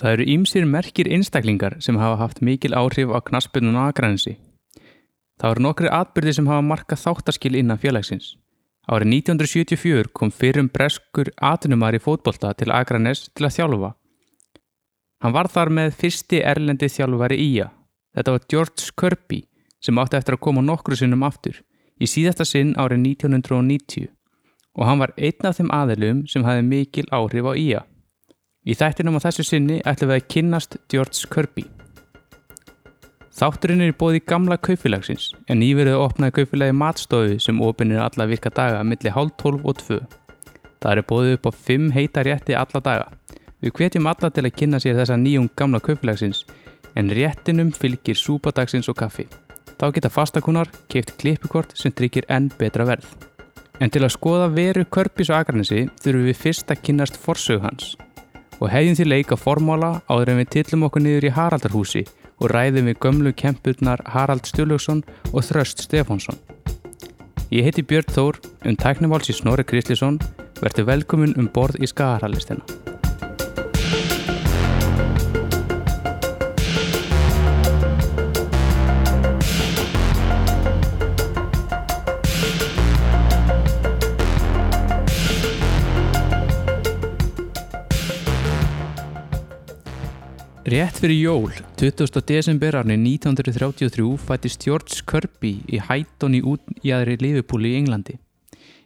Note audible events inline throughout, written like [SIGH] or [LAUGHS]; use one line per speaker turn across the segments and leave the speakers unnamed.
Það eru ímsir merkir einstaklingar sem hafa haft mikil áhrif á knaspunum á Akranesi. Það eru nokkri atbyrði sem hafa markað þáttaskil innan félagsins. Árið 1974 kom fyrrum breskur atunumar í fótbolta til Akranes til að þjálfa. Hann var þar með fyrsti erlendi þjálfari íja. Þetta var George Kirby sem átti eftir að koma nokkru sinnum aftur í síðasta sinn árið 1990 og hann var einn af þeim aðilum sem hafi mikil áhrif á íja. Í þættinum á þessu sinni ætlum við að kynnast George Kirby. Þátturinn er bóði gamla kaupfélagsins en nýverið opnaði kaupfélagi matstofu sem opinir alla virka daga millir hálf 12 og 2. Það er bóðið upp á 5 heita rétti alla daga. Við hvetjum alla til að kynna sér þessa nýjum gamla kaupfélagsins en réttinum fylgir súpadagsins og kaffi. Þá geta fastakunar keift klippukort sem tryggir enn betra verð. En til að skoða veru Körbis og Akranesi þurfum við fyrst að kynast forsög hans og hefjum því leik að formála áður en við tillum okkur niður í Haraldarhúsi og ræðum við gömlu kempurnar Harald Stjórljóksson og Þröst Stefánsson. Ég heiti Björn Þór, um tækniváls í Snorri Krislisson, verður velkomin um borð í Skagarhalistina. Rétt fyrir jól, 20. desember árni 1933 fættist George Kirby í Hætton í útjæðri Liverpool í Englandi.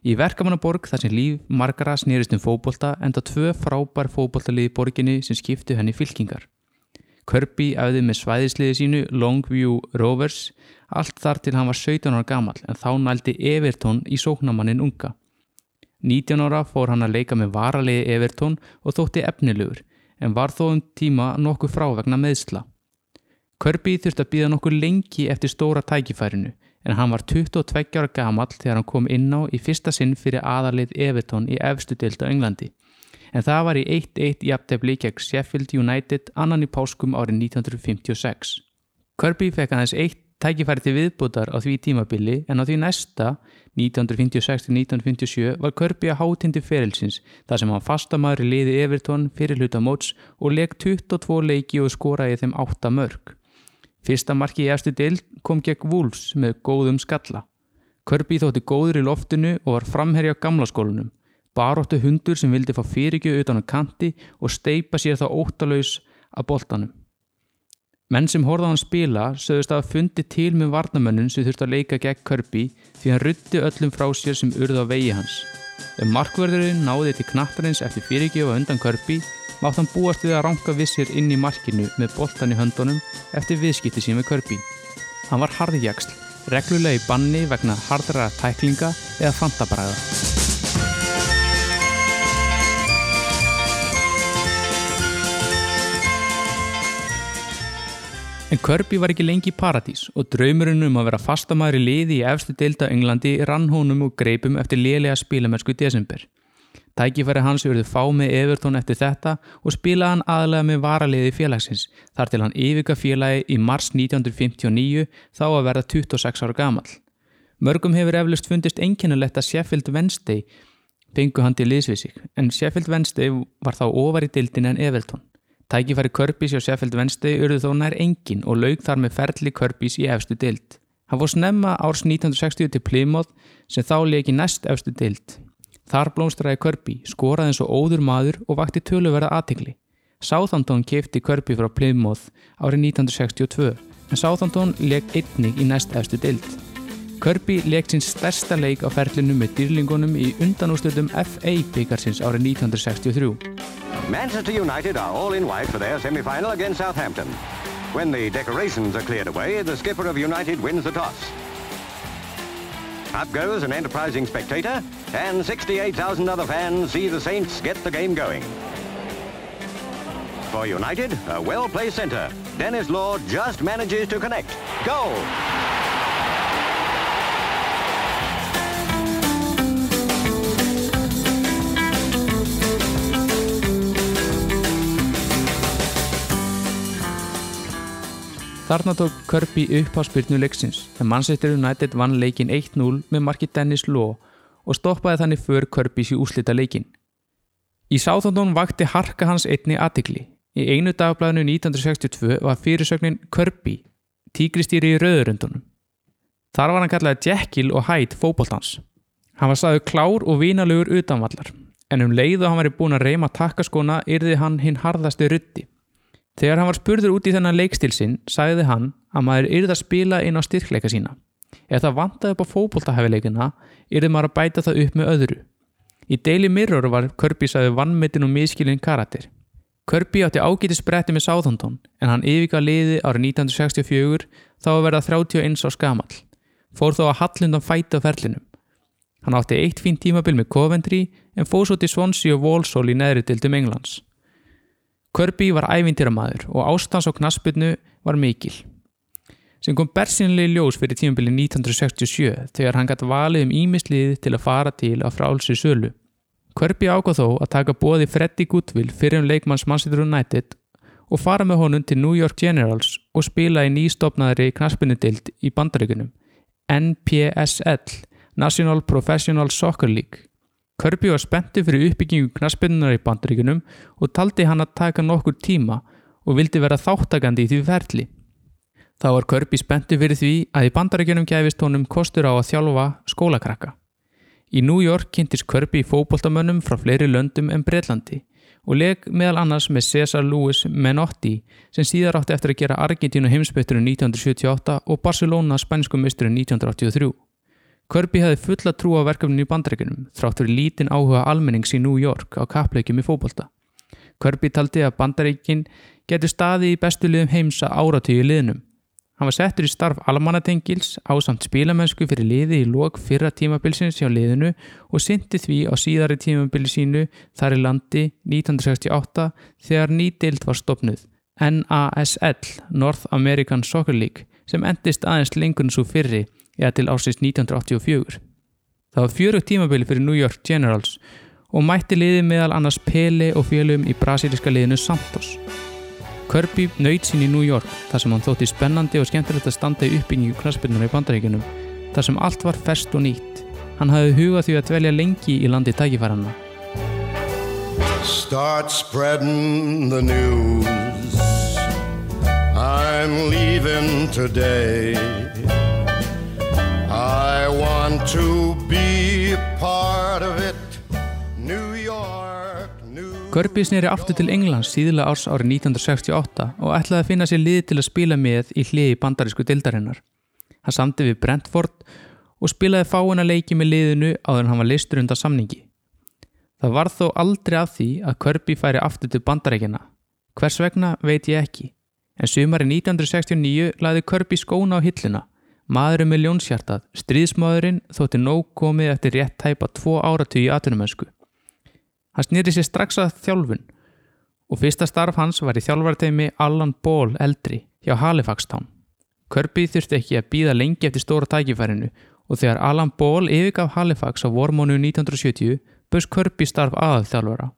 Í verkamannaborg þar sem líf margara snýrist um fókbólta enda tvö frábær fókbóltalið í borginni sem skiptu henni fylkingar. Kirby auði með svæðisliði sínu Longview Rovers allt þar til hann var 17 ára gammal en þá nældi Everton í sóknamannin unga. 19 ára fór hann að leika með varaliði Everton og þótti efnilegur en var þó um tíma nokkuð frávegna meðsla. Kirby þurfti að býða nokkuð lengi eftir stóra tækifærinu en hann var 22 ára gamall þegar hann kom inn á í fyrsta sinn fyrir aðalið Everton í efstu delta Englandi. En það var í 1-1 jafntefni gegn Sheffield United annan í páskum árið 1956. Kirby fekk aðeins eitt tækifæri til viðbútar á því tímabili en á því næsta 1956-1957 var Kirby að hátindi ferilsins þar sem hann fastamæður liði Everton fyrir hluta móts og legg 22 leiki og skoraði þeim 8 mörg. Fyrsta marki í eftir dild kom gegn Wolves með góðum skalla. Kirby þótti góður í loftinu og var framherja á gamla skólunum. Baróttu hundur sem vildi fá fyrirgjöð utan á kanti og steipa sér þá óttalauðs að boltanum. Menn sem horða hann spila sögust að fundi til með varnamönnun sem þurfti að leika gegn Kirby því hann rutti öllum frá sér sem urða á vegi hans. Ef markverðurinn náði til knattarins eftir fyrirgjöfa undan Kirby mátt hann búast við að ranka vissir inn í markinu með boltan í höndunum eftir viðskipti sín með Kirby. Hann var harðjagsl, reglulega í banni vegna hardra tæklinga eða fantabræða. En Kirby var ekki lengi í paradís og draumurinn um að vera fastamæður í liði í efstu deilda Englandi rann honum og greipum eftir lélega spílamörsku í desember. Tækifæri hans verður fá með Evertón eftir þetta og spilaði hann aðlega með varaliði félagsins þar til hann yfirka félagi í mars 1959 þá að verða 26 ára gamal. Mörgum hefur eflust fundist einkennulegt að Sheffield Wednesday fengu hann til liðsvísik en Sheffield Wednesday var þá ofar í dildin en Evertón. Tækifæri Körbís hjá Sheffield Wednesday urðu þó nær engin og laug þar með ferli Körbís í efstu dild. Hann fór snemma árs 1960 til Plymouth sem þá leki næst efstu dild. Þar blómstræði Kirby, skoraði eins og óður maður og vakti töluverða aðtikli. Southampton keipti Kirby frá Plymouth árið 1962 en Southampton leik einnig í næst efstu dild. Kirby sín stærsta leik á ferlinu með dýrlingunum í FA byggarsins árið 1963.
Manchester United are all in white for their semi-final against Southampton. When the decorations are cleared away, the skipper of United wins the toss. Up goes an enterprising spectator, and 68,000 other fans see the Saints get the game going. For United, a well-placed centre. Dennis Law just manages to connect. Goal!
Þarna tók Kirby upp á spyrnu leiksins en Manchester United vann leikin 1-0 með marki Dennis Law og stoppaði þannig för Kirbys í úslita leikin. Í sáþóndun vakti harka hans einni aðtikli Í einu dagblæðinu 1962 var fyrirsögnin Kirby, tígristýri í rauðurundunum. Þar var hann kallaði Jekyll og Hyde fókbóltans. Hann var staðu klár og vínalugur utanvallar, en um leið og hann var búin að reyma takkaskona yrði hann hinn harðasti rutti. Þegar hann var spurður út í þennan leikstil sinn, sagði hann að maður yrði að spila inn á styrkleika sína. Ef það vantaði upp á fókbóltahefileikina, yrði maður að bæta það upp með öðru. Í Daily Mirror var Kirby sagði vannmittin og miskilinn karakter. Kirby átti ágæti spretti með Southampton en hann yfirga liði árið 1964 þá að verða 31 á skamall. Fór þó að Hallundan fæta ferlinum. Hann átti eitt fín tímabil með Coventry en fóð svo til Swansea og Walsall í neðri dildum Englands. Kirby var ævintýramaður og ástans á knaspinu var mikil. Sem kom bersinlega ljós fyrir tímabili 1967 þegar hann gæti valið um ímislið til að fara til að frálsi sölu. Kirby ákvað þó að taka bóði Freddy Goodwill fyrir um leikmanns Manchester United og fara með honum til New York Generals og spila í nýstofnaðri knaspinudild í bandaríkunum NPSL, National Professional Soccer League. Kirby var spenntu fyrir uppbyggingu knaspinnunar í bandaríkunum og taldi hann að taka nokkur tíma og vildi vera þáttakandi í því ferli. Þá var Kirby spenntu fyrir því að í bandaríkunum gæfist honum kostur á að þjálfa skólakrakka. Í New York kynntist Kirby fókbóltamönnum frá fleiri löndum en Breitlandi og leg meðal annars með Cesar Luis Menotti sem síðar átti eftir að gera Argentínu heimsbytturinn 1978 og Barcelona spænsku misturinn 1983. Kirby hefði fulla trú á verkefninu í bandreikinum þrátt fyrir lítinn áhuga almennings í New York á kappleikjum í fókbólta. Kirby taldi að bandreikin getur staði í bestu liðum heimsa áratöyu liðnum Hann var settur í starf almannatengils á samt spílamennsku fyrir liði í lok fyrra tímabilsins hjá liðinu og syndi því á síðari tímabili sínu þar í landi 1968 þegar nýdild var stopnuð NASL, North American Soccer League, sem endist aðeins lengur en svo fyrri eða til ásins 1984. Það var fjörugt tímabili fyrir New York Generals og mætti liði meðal annars Pele og fjölum í brasiliska liðinu Santos. Kirby nöyt sín í New York þar sem hann þótti spennandi og skemmtilegt að standa í uppbyggingu knastbyrnuna í bandaríkunum þar sem allt var fest og nýtt. Hann hafði hugað því að dvelja lengi í landi tækifæranna. Start spreading the news I'm leaving today I want to be part of it Kirby snýri aftur til Englands síðlega árs árið 1968 og ætlaði að finna sér lið til að spila með í hliði bandarísku dildarinnar. Hann samti við Brentford og spilaði fáina leiki með liðinu áður en hann var listur undan samningi. Það var þó aldrei að því að Kirby færi aftur til bandaríkina. Hvers vegna veit ég ekki. En sumari 1969 laði Kirby skóna á hillina. Maðurum með ljónshjartað, stríðsmaðurinn þótti nóg komið eftir rétt tæpa tvo áratug í atunumönsku. Hann snýri sér strax að þjálfun og fyrsta starf hans var í þjálfarteimi Allan Ball eldri hjá Halifax Town. Kirby þurfti ekki að býða lengi eftir stóra tækifærinu og þegar Allan Ball yfirgaf Halifax á vormónu 1970 börs Kirby starf aðað þjálfara.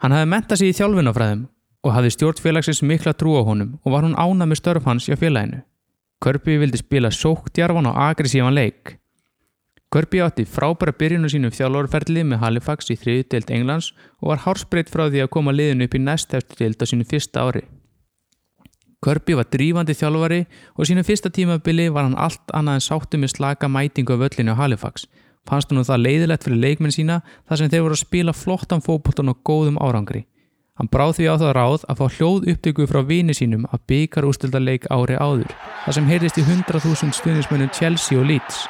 Hann hafði mentað sér í þjálfunafræðum og hafði stjórn félagsins mikla trú á honum og var hún ánað með störf hans hjá félaginu. Kirby vildi spila sóktjarfan og agressívan leik Kirby átti frábæra byrjunu sínum þjálfurferðli með Halifax í þriðu deild Englands og var hárspreitt frá því að koma liðinu upp í næstefti deild á sínu fyrsta ári. Kirby var drífandi þjálfari og sínu fyrsta tímabili var hann allt annað en sáttu með slaka mætingu á völlinu á Halifax. Fannst hann það leiðilegt fyrir leikmenn sína þar sem þeir voru að spila flottan fókbóltan og góðum árangri. Hann bráð því á það ráð að fá hljóð upptöku frá vini sínum að byggar ústildarleik ári áður, þar sem heyrðist í 100.000 stuðnismennum Chelsea og Leeds.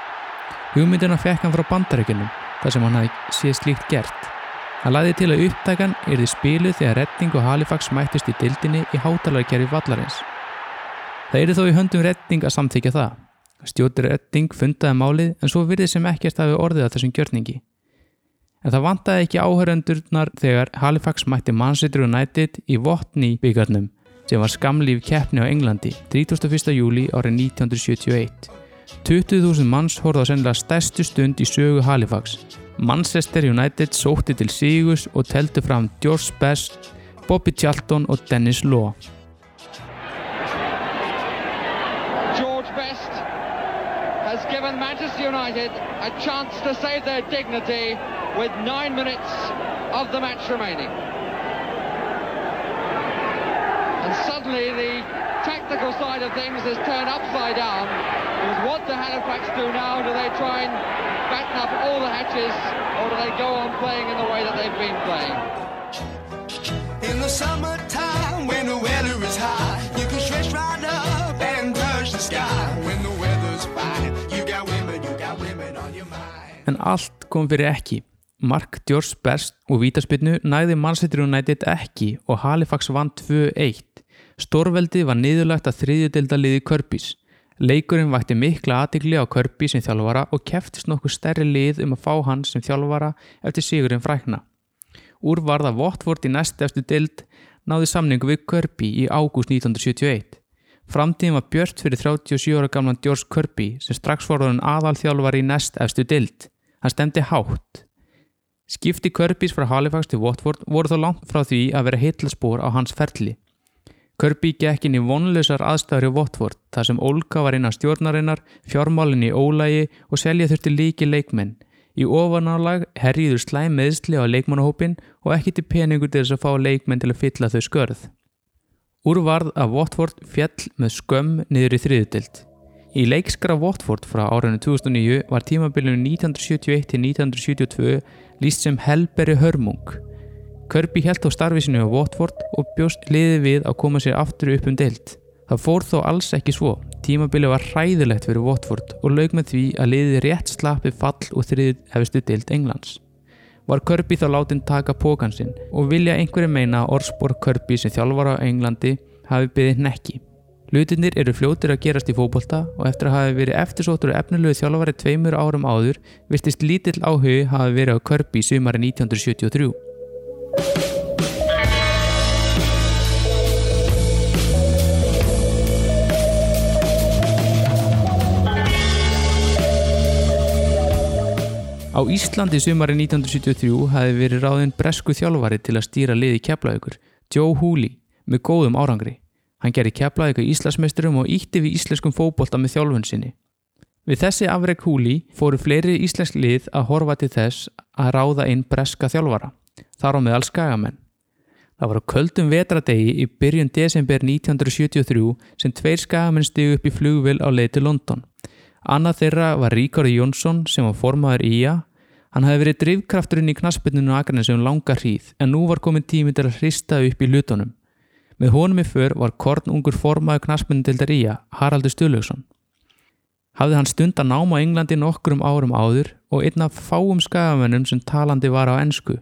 Hugmyndina fekk hann frá bandarækjunum þar sem hann hafi séð slíkt gert. Hann laði til að upptækan erði spiluð þegar Redding og Halifax mættist í dildinni í hátalarkerfi vallarins. Það erði þó í höndum Redding að samþykja það. Stjóttur Redding fundaði málið en svo virði sem ekkert hafi orðið að þessum gjörningi. En það vantaði ekki áhöröndurnar þegar Halifax mætti Manchester United í Votni byggarnum sem var skamlíf keppni á Englandi 31. júli árið 1971. 20.000 manns horfða sennilega stærstu stund í sögu Halifax. Manchester United sótti til Sigus og teltu fram George Best, Bobby Charlton og Dennis Law. United a chance to save their dignity with nine minutes of the match remaining.
And suddenly the tactical side of things has turned upside down. Is what do Halifax do now? Do they try and batten up all the hatches, or do they go on playing in the way that they've been playing?
In the summertime
En allt kom fyrir ekki. Mark Djors best og vítaspinnu næði Manchester United ekki og Halifax vann 2-1. Stórveldi var niðurlagt að þriðjudelda liði Körbís. Leikurinn vakti mikla aðtigli á Körbí sem þjálfara og keftist nokkuð stærri lið um að fá hann sem þjálfara eftir sigurinn frækna. Úr varða Votvort í næst eftir deild náði samningu við Körbí í ágúst 1971. Framtíðin var björt fyrir 37 ára gamlan George Kirby sem strax fórðun aðal þjálfar í næst efstu dild. Hann stemdi hátt. Skipti Kirbys frá Halifax til Watford voru þó langt frá því að vera heitlaspor á hans ferli. Kirby gekk inn í vonlausar aðstæður í Watford þar sem Olga var innan stjórnarinnar, fjármálinn í ólægi og selja þurfti líki leikmenn. Í ofanálag herriður slæm meðsli á leikmannahópin og ekki til peningur til þess að fá leikmenn til að fylla þau skörð. Úrvarð að Watford fjall með skömm niður í þriðutild. Í leikskra Watford frá árinu 2009 var tímabilinu 1971-1972 líst sem helberi hörmung. Kirby held á starfisinu á Watford og bjóst liði við að koma sér aftur upp um deilt. Það fór þó alls ekki svo. Tímabili var hræðilegt fyrir Watford og laug með því að liði rétt slappi fall og þriðið hefstu deilt Englands. Var Kirby þá látin taka pókan sinn og vilja einhverju meina að orðspor Kirby sem þjálfar á Englandi hafi byggðið nekki. Lutinir eru fljótir að gerast í fókbólta og eftir að hafi verið eftirsóttur og efnilegu þjálfari tveimur árum áður virtist lítill áhug hafi verið á Kirby sumari 1973. Á Íslandi sumari 1973 hafi verið ráðinn bresku þjálfari til að stýra liði keflaugur, Joe Hooley, með góðum árangri. Hann gerði keflaugur Íslasmeisturum og ítti við íslenskum fókbólta með þjálfun sinni. Við þessi afreg Hooley fóru fleiri íslensk lið að horfa til þess að ráða inn breska þjálfara, þar á meðal skagamenn. Það var á köldum vetradegi í byrjun desember 1973 sem tveir skagamenn stigu upp í flugvill á leið til London. Annað þeirra var Ríkari Jónsson sem var formaður í IA. Hann hafi verið drivkrafturinn í knaspinu á Akranes um langa hríð en nú var komin tími til að hrista upp í lutunum. Með honum í för var Korn ungur formaður knaspinu til þar IA, Haraldur Stulaugsson. Hafði hann stund að náma Englandi nokkrum árum áður og einn af fáum skagamennum sem talandi var á ennsku.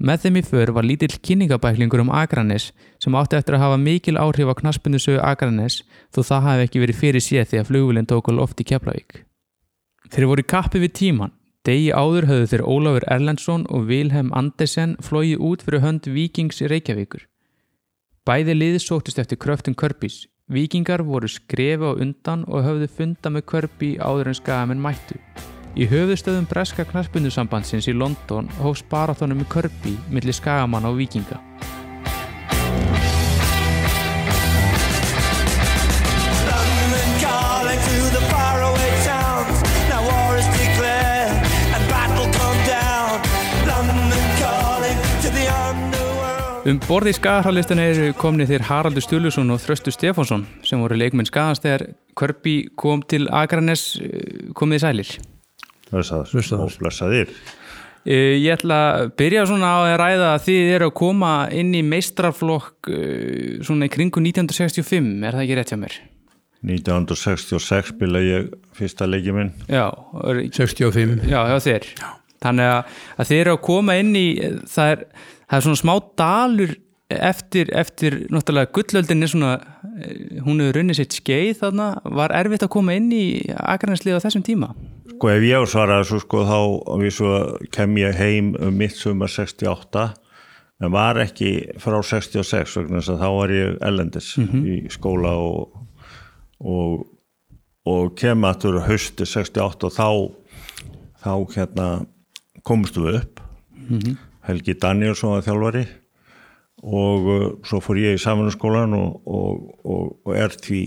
Með þeim í för var lítill kynningabæklingur um Akranes sem átti eftir að hafa mikil áhrif á knaspindusögu Akranes þó það hafi ekki verið fyrir séð því að flugvillin tóku loft í Keflavík. Þeir voru kappi við tíman. Degi áður höfðu þeir Ólafur Erlendsson og Vilhelm Andersen flóið út fyrir hönd Víkings í Reykjavíkur. Bæði liði sóttist eftir kröftum Körbís. Víkingar voru skrefi á undan og höfðu funda með Körbi áður en skagamenn mættu. Í höfðustöðum breska knarsbundusambandsins í London hófst barathónum með Kirby millir skagamann á vikinga. Um borði í skagahralistinu eru komni þeir Haraldur Stjúlusson og Þröstu Stefánsson sem voru leikmenn skagans þegar Kirby kom til Akranes eh, komið í sælir.
Blessaður. og blessaðir
Uh, ég ætla að byrja svona á að ræða að þið eru að koma inn í meistraflokk uh, svona í kringu 1965, er það ekki rétt hjá mér?
1966 spila ég fyrsta leiki minn
Já, er,
65
já, hjá þér. Þannig að, að þið eru að koma inn í, það er, það er svona smá dalur eftir, eftir náttúrulega gullöldin er svona, eh, hún hefur runnið sitt skeið þarna, var erfitt að koma inn í Akraneslið á þessum tíma?
Sko ef ég svaraði svo sko þá svo kem ég heim um mitt sumar 68 en var ekki frá 66 vegna þess að þá var ég ellendis í skóla og, og, og kem aftur hausti 68 og þá þá hérna komstu við upp Helgi Danielsson var þjálfari og uh, svo fór ég í samanskólan og, og, og, og er því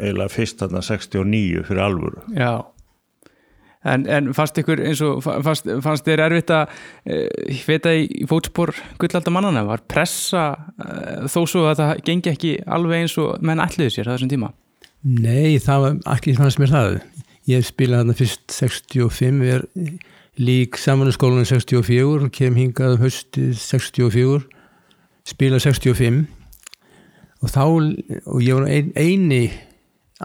eiginlega fyrst þarna 69 fyrir alvöru
Já. En, en fannst ykkur eins og fannst, fannst þér erfitt að e, feta í fótspor gullalda mannana var pressa e, þó svo að það gengi ekki alveg eins og menn ætliðu sér á þessum tíma
Nei, það var ekki fannst mér það. Ég spilaði þarna fyrst 65, er lík samanskólanum 64, kem hingað um haustið 64, spilaði 65 og þá, og ég var ein, eini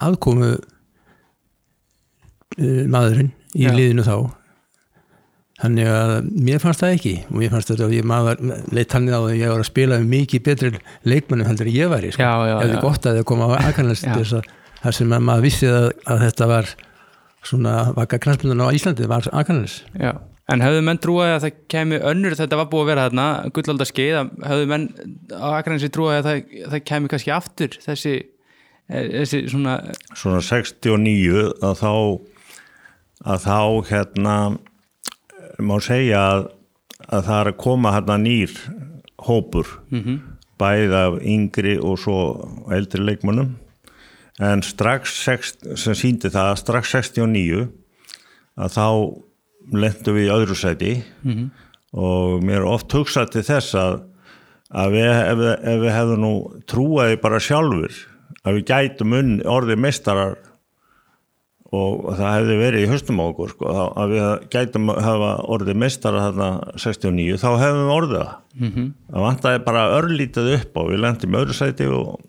aðkomu uh, maðurinn í
Já.
liðinu þá. Þannig að mér fannst það ekki og mér fannst þetta að ég maður leitt hann á að ég var að spila mikið betri leikmannum heldur en ég væri sko.
Já, já,
hefði gott að það koma á [LAUGHS] aðkannast þess að það sem að maður vissi að, að þetta var svona vaka knastmyndan á Íslandi var aðkannast
Já. En hefðu menn trúið að það kemi önnur þetta var búið að vera þarna, gullalda skeið hefðu menn á Akranesi trúið að það, það kemi kannski aftur þessi, eh, þessi svona
svona 69 að þá að þá hérna má segja að, að það er að koma hérna nýr hópur -hmm. bæði af yngri og svo eldri leikmönnum en strax sem síndi það að strax 69 að þá lentum við í öðru sæti -hmm. og mér oft hugsað til þess að, að við, ef, við- ef við hefðum nú trúaði bara sjálfur að við gætum unn orðið meistarar og það hefði verið í höstum á okkur sko, að við gætum hafa orðið meistarar þarna 69 þá hefðum við orðið það mm -hmm. það vantaði bara örlítið upp og við lendum í öðru sæti og,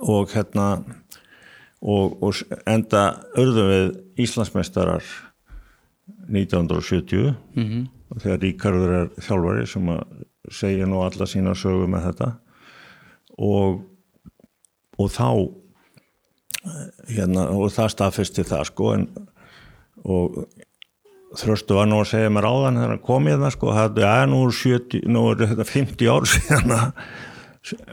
og hérna og, og enda urðum við Íslandsmeistarar 1970 -hmm. og þegar Ríkarður er þjálfari sem að segja nú alla sína sögu með þetta og og þá hérna, og það staðfesti það sko en, og þröstu var nú að segja mér áðan þegar hann kom ég það sko það er nú, er 70, nú er þetta 50 ár síðan að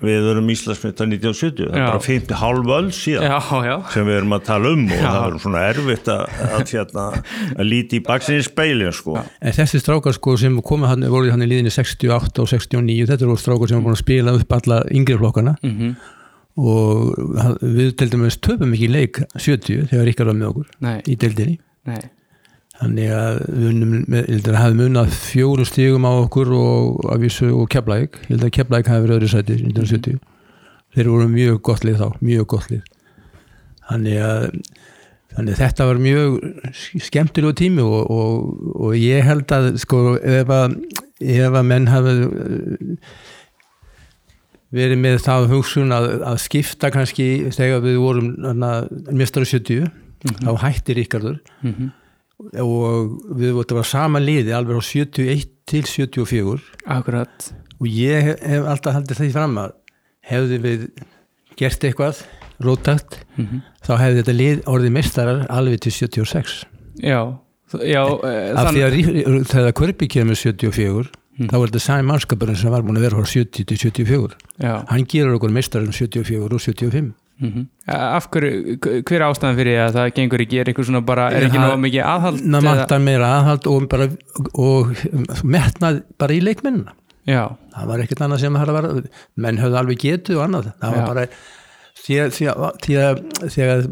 við erum Íslandsmynda 1970 það er bara 50 hálf öll síðan
Já, já,
sem við erum að tala um og
Já.
það er svona erfitt að, að, hérna, að líti í baksinni speilin sko
En þessi strákar sko sem komið hann, voru hann í liðinni 68 og 69, þetta eru strákar sem voru búin að spila upp alla yngri flokkana
Mhm.
og hann- við til dæmis töpum ekki leik 70 þegar Ríkar var með okkur
Nei.
í deildinni.
nei
Þannig að við unnum með, ég held að hafði munað fjóru stígum á okkur og, og Keflæk, ég held að Keflæk hafi verið öðru sæti 1970. Þeir voru mjög gott lið þá, mjög gott lið. Þannig að, þannig að þetta var mjög skemmtilegu tími og, og, og ég held að sko ef að, ef að menn hafi eh, verið með það hugsun að, að skipta kannski þegar við vorum mistari 70 þá hætti Ríkardur
Mhm.
Og við vorum að sama liði alveg á 71 til 74
Akkurat.
Og ég hef, alltaf haldið því fram að hefði við gert eitthvað rótakt
Mhm.
þá hefði þetta lið orðið mestarar alveg til 76
Já, já eh,
af því
þann-
að þegar Körpi kemur 74
Mm.
þá er þetta sami mannskapurinn sem var búin að vera frá 70 til 74
Já,
hann gerur okkur mestarar um 74 og 75
mhm. Af hverju, hver er ástæðan fyrir að það gengur ekki, er eitthvað svona bara, er ekki nóg mikið aðhald? eða-
vantar meira aðhald og, bara, og metnað bara í leikmennina.
Já,
það var ekkert annað sem það var menn höfðu alveg getu og annað. Það var
Já.
bara því að,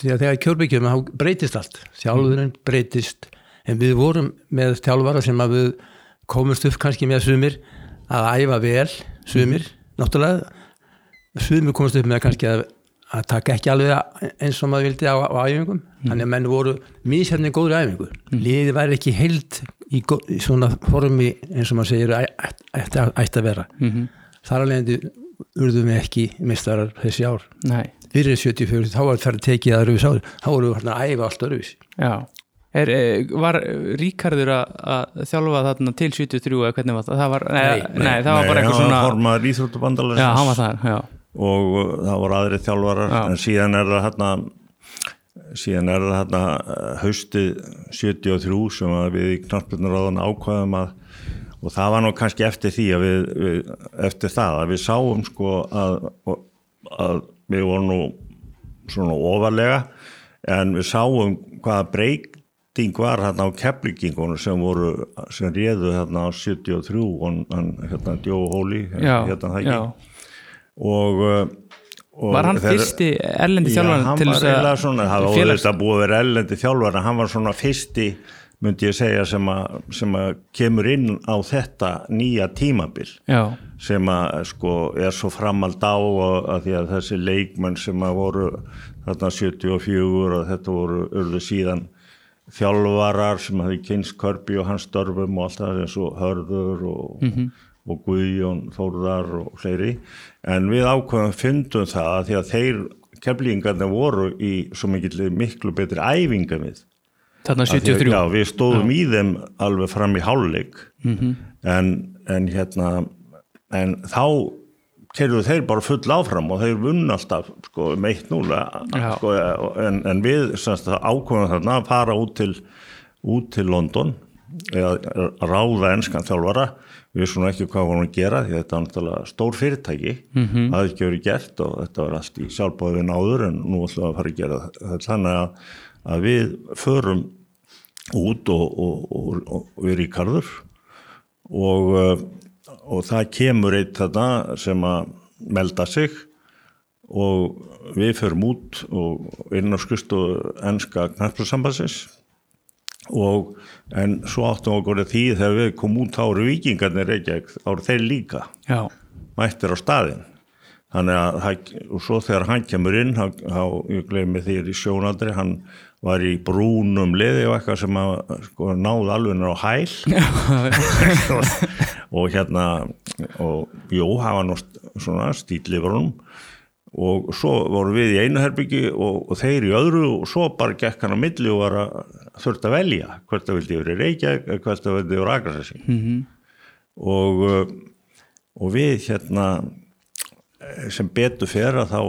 þegar kjörbyggjum þá breytist allt. Þjálfurinn breytist. En við vorum með þjálfara sem að við komumst upp kannski með sumir að æfa vel sumir, náttúrulega. Sumir komumst upp með kannski að, að taka ekki alveg eins og maður vildi á, á æfingum. Þannig að menn voru mísjarni góður æfingu. Liðið væri ekki heild í, gó- í svona formi eins og maður segir ætti að- vera.
Mhm,
þar alveg endur urðum við ekki mistarar þessi ár.
Nei,
fyrir 74, þá var það tekið að öruvis ári þá voru við hérna að æfa allt öruvis
já. Er, eh, var Ríkarður að, að þjálfa þarna til 73 eða hvernig var það? það var, nei, nei,
Nei,
það var bara eitthvað
hann
svona Já, hann var það, já
og uh, það voru aðri þjálfarar
Já.
en síðan er það hérna síðan er það hérna uh, haustið 73 sem við í knarsbjörnuráðan ákvaðum að og það var nú kannski eftir því að við, við eftir það að við sáum sko að, að við vorum nú svona ofarlega en við sáum hvaða breyting var hérna á keflingingunum sem voru sem réðu hérna á 73 og hann hérna Djó Hóli
Já,
hérna það ekki og, uh, og
Var hann
þeir-
fyrsti erlendi
Já,
þjálfarinn
hann
til þess að
svona, það var þetta búið að vera ellendi þjálfar en hann var svona fyrsti myndi ég segja sem að, sem að kemur inn á þetta nýja tímabil.
Já,
sem að sko er svo framald á að því að þessi leikmenn sem að voru þarna 74 og þetta voru urðu síðan þjálfarar sem hafi kynst Körbi og hans störfum og allt það eins og Hörður og, og Guðjón Þórðar og fleiri. En við ákveðum fundum það að því að þeir keflingarnir voru í svo mikill miklu betri æfinga við.
Þarna
Af því að-
73
Já, við stóðum í þeim alveg fram í hálfleik.
Mhm.
en, en hérna en þá keirðu þeir bara full áfram og þeir vunn alltaf sko, um 1-0
Já.
sko, en, en við semst, ákveðum þarna að fara út til út til London eða ráða enskan þjálfara við vissum ekki hvað vorum að gera því þetta er náttúrulega stór fyrirtæki
Mhm.
það hefði ekki verið gert og þetta var allt í sjálfbóðin áður en nú ætlum við að fara að gera þetta þannig að, að við förum út og, og, og, og við Ríkarður og, uh, og það kemur eitt þarna sem að melda sig og við förum út og inn á skristu ennska knarpursambansins og en svo áttum okkur að því þegar við komum út þá eru vikingarnir Reykjavík, þá eru þeir líka
Já,
mættir á staðin þannig að og svo þegar hann kemur inn þá, ég gleymi því í sjónaldri hann var í brúnum liði og eitthvað sem að sko, náði alveg á hæl. [LAUGHS] Og hérna og jú, hann var nú st- svona stíl yfir honum og svo voru við í einu herbyggi og, og þeir í öðru og svo bara gekk hann á milli og var að þurft að velja hvert að vildi yfir í Reykjavík eða hvert að vildi yfir Akrarsessi mm -hmm. og uh, og við hérna eh, sem betur fer að þá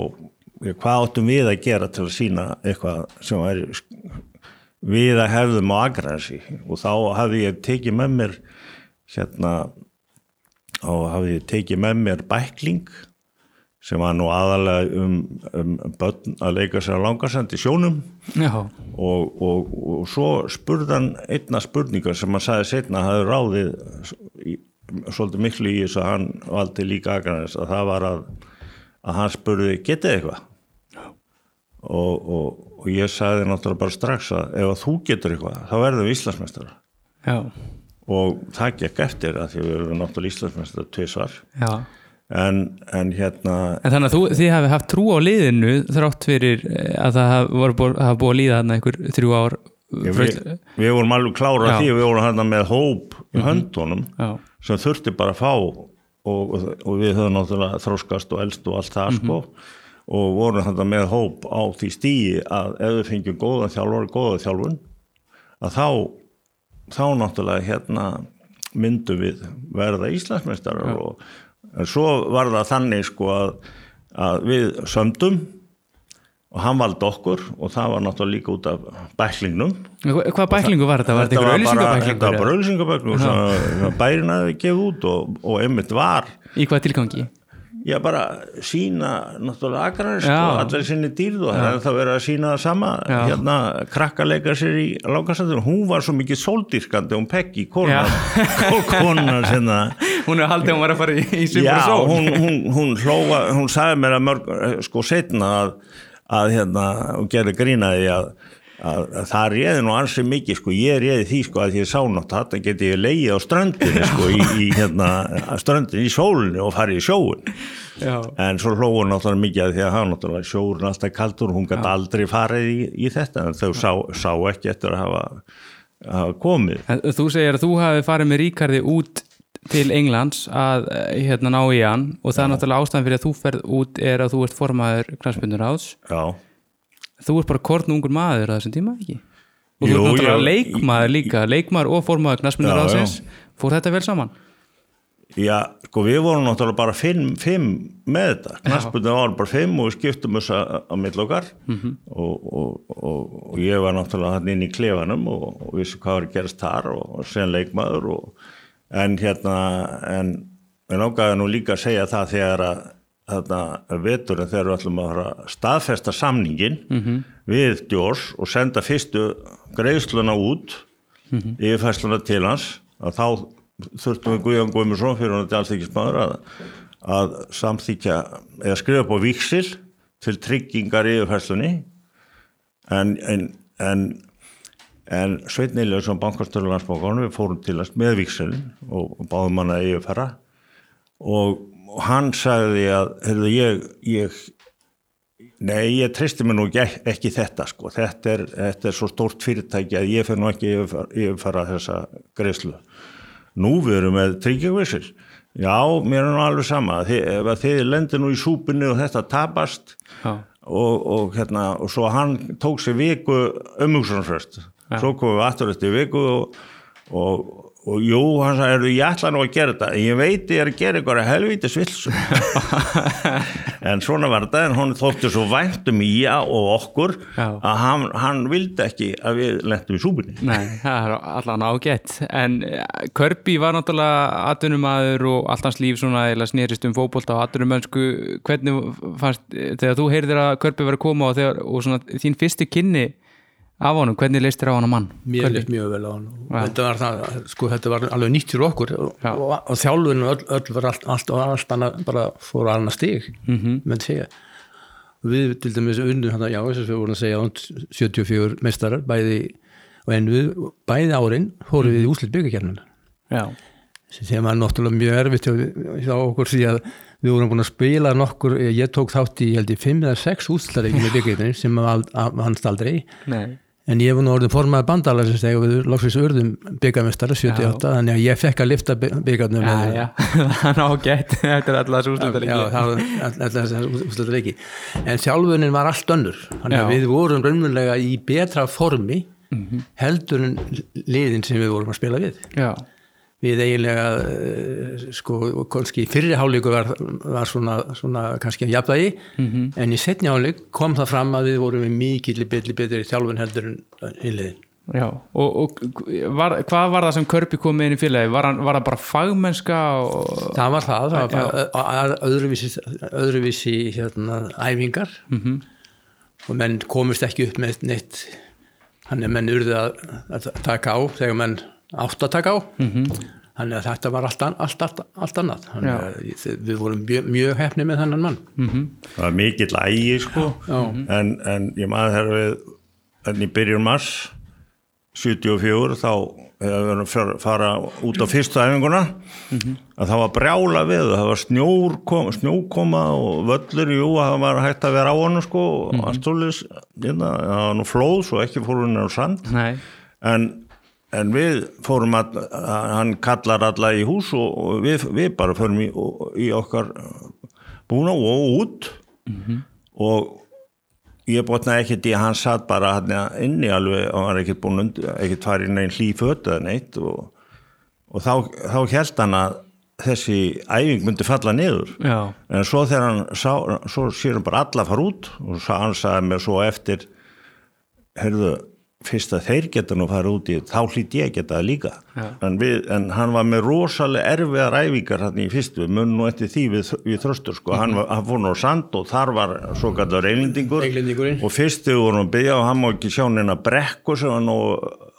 ja, hvað áttum við að gera til að sína eitthvað sem sk- við að hefðum á agræsi og þá hafði ég tekið með mér hérna og hafði ég tekið með mér bækling sem var nú aðalega um, um börn að leika sér að langarsend í sjónum og, og, og svo spurðan einna spurningar sem hann sagði setna að hafði ráðið í, svolítið miklu í þess að hann valdi líka aðgræðis að það var að, að hann spurði getið eitthvað? Og, og, og ég sagði náttúrulega bara strax að ef að þú getur eitthvað þá verðum við Íslandsmeistara
já,
og það gekk eftir að því við erum náttúrulega Íslandsmeistara tvisvar.
Já.
En, en hérna
En þannig að þú, þið hafi haft trú á liðinu þrátt fyrir eh, að það hafi búið, búið að líða þarna einhver þrjú ár
við, við, við vorum alveg klára því við vorum hérna með hóp í höndunum
Já,
sem þurfti bara að fá og, og, og við höfum náttúrulega þróskast og elst og allt það sko. Og vorum þetta með hóp á því stíi að ef við fengjum góðan þjálfur, góða þjálfun að þá þá náttúrulega hérna myndum við verða Íslandsmeistarar og en svo var það þannig sko að, að við sömdum og hann valdi okkur og það var náttúrulega líka út af bæklingnum
Hva- Hvað bæklingu var þetta? Var þetta
var bara
auðlýsingabæklingur
sem bærin hafi gefið út og, og einmitt var
Í hvað tilgangi?
Já, bara sína náttúrulega akranis
Já.
og allir sinni dýrð og það er það verið að sína það sama.
Já.
hérna krakka leika sér í langarsættur hún var svo mikið sóldýrkandi hún Peggy, [LAUGHS] kona
Hún er haldið að hún var að fara í, í
Já, hún, hún, hún hlóa hún sagði mér að mörg, sko setna að, að hérna, hún gerði grínaði að, að, að það réði nú ansið mikið, sko, ég réði því sko að ég sá nátt að þetta geti ég leiði á ströndinni sko, í, í hérna ströndinni í sólunni og farið í sjóun
Já,
en svo hlóðu hún náttúrulega mikið að því að hann náttúrulega sjóurinn alltaf kaldur, hún gæti aldrei farið í, í þetta, en þau sá, sá ekki eftir að hafa, hafa komið.
En Þú segir að þú hafi farið með Ríkardi út til Englands að eh, hérna ná í hann og það er náttúrulega ástæðan fyrir að þú ferð út er að þú ert formaður knarspindur áts
Já,
þú ert bara kornungur maður á þessum tíma ekki? Og þú
Jú,
ert náttúrulega
ég-
leikmaður líka leikmaður og formaður knarspindur
Já,
átsins fór þetta vel saman?
Já, sko við vorum náttúrulega bara fimm, fimm með þetta, knaspunni var bara fimm og við skiptum þess að, að mill okkar.
Mhm.
og, og, og, og ég var náttúrulega hann inn í klefanum og, vissi hvað var að gerast þar og, sen leikmaður og, en hérna en við náttúrulega nú líka að segja það þegar að þarna veturinn þegar við ætlum að staðfesta samningin -hmm. við Djós og senda fyrstu greiðsluna út mm yfirfæsluna til hans að þá þurftum við Guðjón Guðmundsson fyrir hann til allþykismæður að, að samþykja eða skrifa upp á viksil til tryggingar yfirfærslunni en, en, en, en Sveitnilega sem bankastöru landsbókanu við fórum til að með vikselin og, báðum hann að yfirfæra og, og hann sagði að heyrðu, ég, ég Nei, ég treysti mér nú ekki, ekki þetta sko, þetta er, þetta er svo stórt fyrirtæki að ég fer nú ekki yfirfara, yfirfara þessa greiðslu. Nú við erum með tryggjavissir. Já, mér er nú alveg sama, að þið lendir nú í súpunni og þetta tapast og, og, hérna, og svo hann tók sér viku umhugsunarfröst. Svo komum við aftur eftir viku og, og, og jú, hann sagði, ég ætla nú að gera þetta, ég veit ég er að gera eitthvað helvítis vilsum. [LAUGHS] en svona var þetta, en hún þótti svo væntum í já og okkur
Já.
að hann, hann vildi ekki að við lentum í súpunni.
Nei, það er allan ágætt en eh, Kirby var náttúrulega atvinnumadur og allt hans líf svona eða snerist um fótbolta og atvinnumönsku hvernig fannst, þegar þú heyrðir að Kirby var að koma og, þegar, og svona þín fyrsti kynni af honum, hvernig leist þér á hann að mann?
mér
Kirby?
leist mjög vel á hann þetta var, það, sko, þetta var alveg nýtt fyrir okkur og, og, og þjálfun öll, öll var allt, allt, og allt annað bara fór að annað stig mm
Mhm.
-hmm. segja og við til dæmis unnu hann já, þess að við vorum að segja und 74 meistarar bæði við bæði árin fórum við í úslit byggakernuna
Já,
sem var náttúrulega mjög erfitt hjá okkur því að við vorum búin að spila nokkur, ég tók þátt í ég 5 eða 6 útslareikinu með [LAUGHS] byggakerninu sem að, að, hans aldrei
nei
En ég var nú orðin formaði bandalagsins þegar við loksins urðum byggamestara 78, þannig að ég fekk að lifta byggarnum
Já, já, [LAUGHS] það er ágætt [LAUGHS] Þetta er alltaf svo
Já, það var alltaf ekki. En sjálfunin var allt önnur.
Já.
við vorum raunverulega í betra formi heldur en liðin sem við vorum að spila við.
Já,
Við eiginlega, eh, sko, kannski fyrri hálíku var, var svona, svona kannski að jafnvægi, en í setni hálík kom það fram að við vorum með mikill betri betri þjálfun heldur en liðin.
já Og, og var, hvað var það sem Kirby kom inn í félagi? Var, var það bara fagmennska og...
Það var það, það var bara öðruvísi, öðruvísi hérna, æfingar -hmm. og menn komist ekki upp með neitt hann er menn urðu að, að taka á þegar menn átt að taka á. -hmm. þannig að þetta var allt, allt, allt, allt annað. Við vorum mjög, mjög hefni með þennan mann.
Það var mikill ægi sko. En, en ég maður þegar við en í byrjun mars 74 þá þegar við fara út á fyrstu æfinguna. Að það var brjála við það var snjór, kom, snjókoma og völlur, jú, það var hægt að vera á honum sko, og mm -hmm. það var nú flóð, svo ekki fór hún á sand.
Nei,
en, en við fórum að, hann kallar alla í hús og, við, við bara fórum í, í okkar búna og út. Og ég botnaði ekkert í að hann satt bara hann inni alveg og hann var ekkert búin undir, ekkert farið í neinn hlýföt eða neitt og, og þá, þá held hann að þessi æfing myndi falla niður.
Já,
en svo þegar hann sá, svo sér hann bara alla fara út og hann sagði mér svo eftir heyrðu, fyrst að þeir geta nú fara út í þá hlýtt ég að geta það líka en, við, en hann var með rosalega erfiðar æfingar hann í fyrstu, mun nú eftir því við, við þröstur sko, hann, var, hann fór nú sand og þar var svo kallar
Englendingurinn.
og fyrstu vorum að byggja og hann má ekki sjá neina brekku sem var nú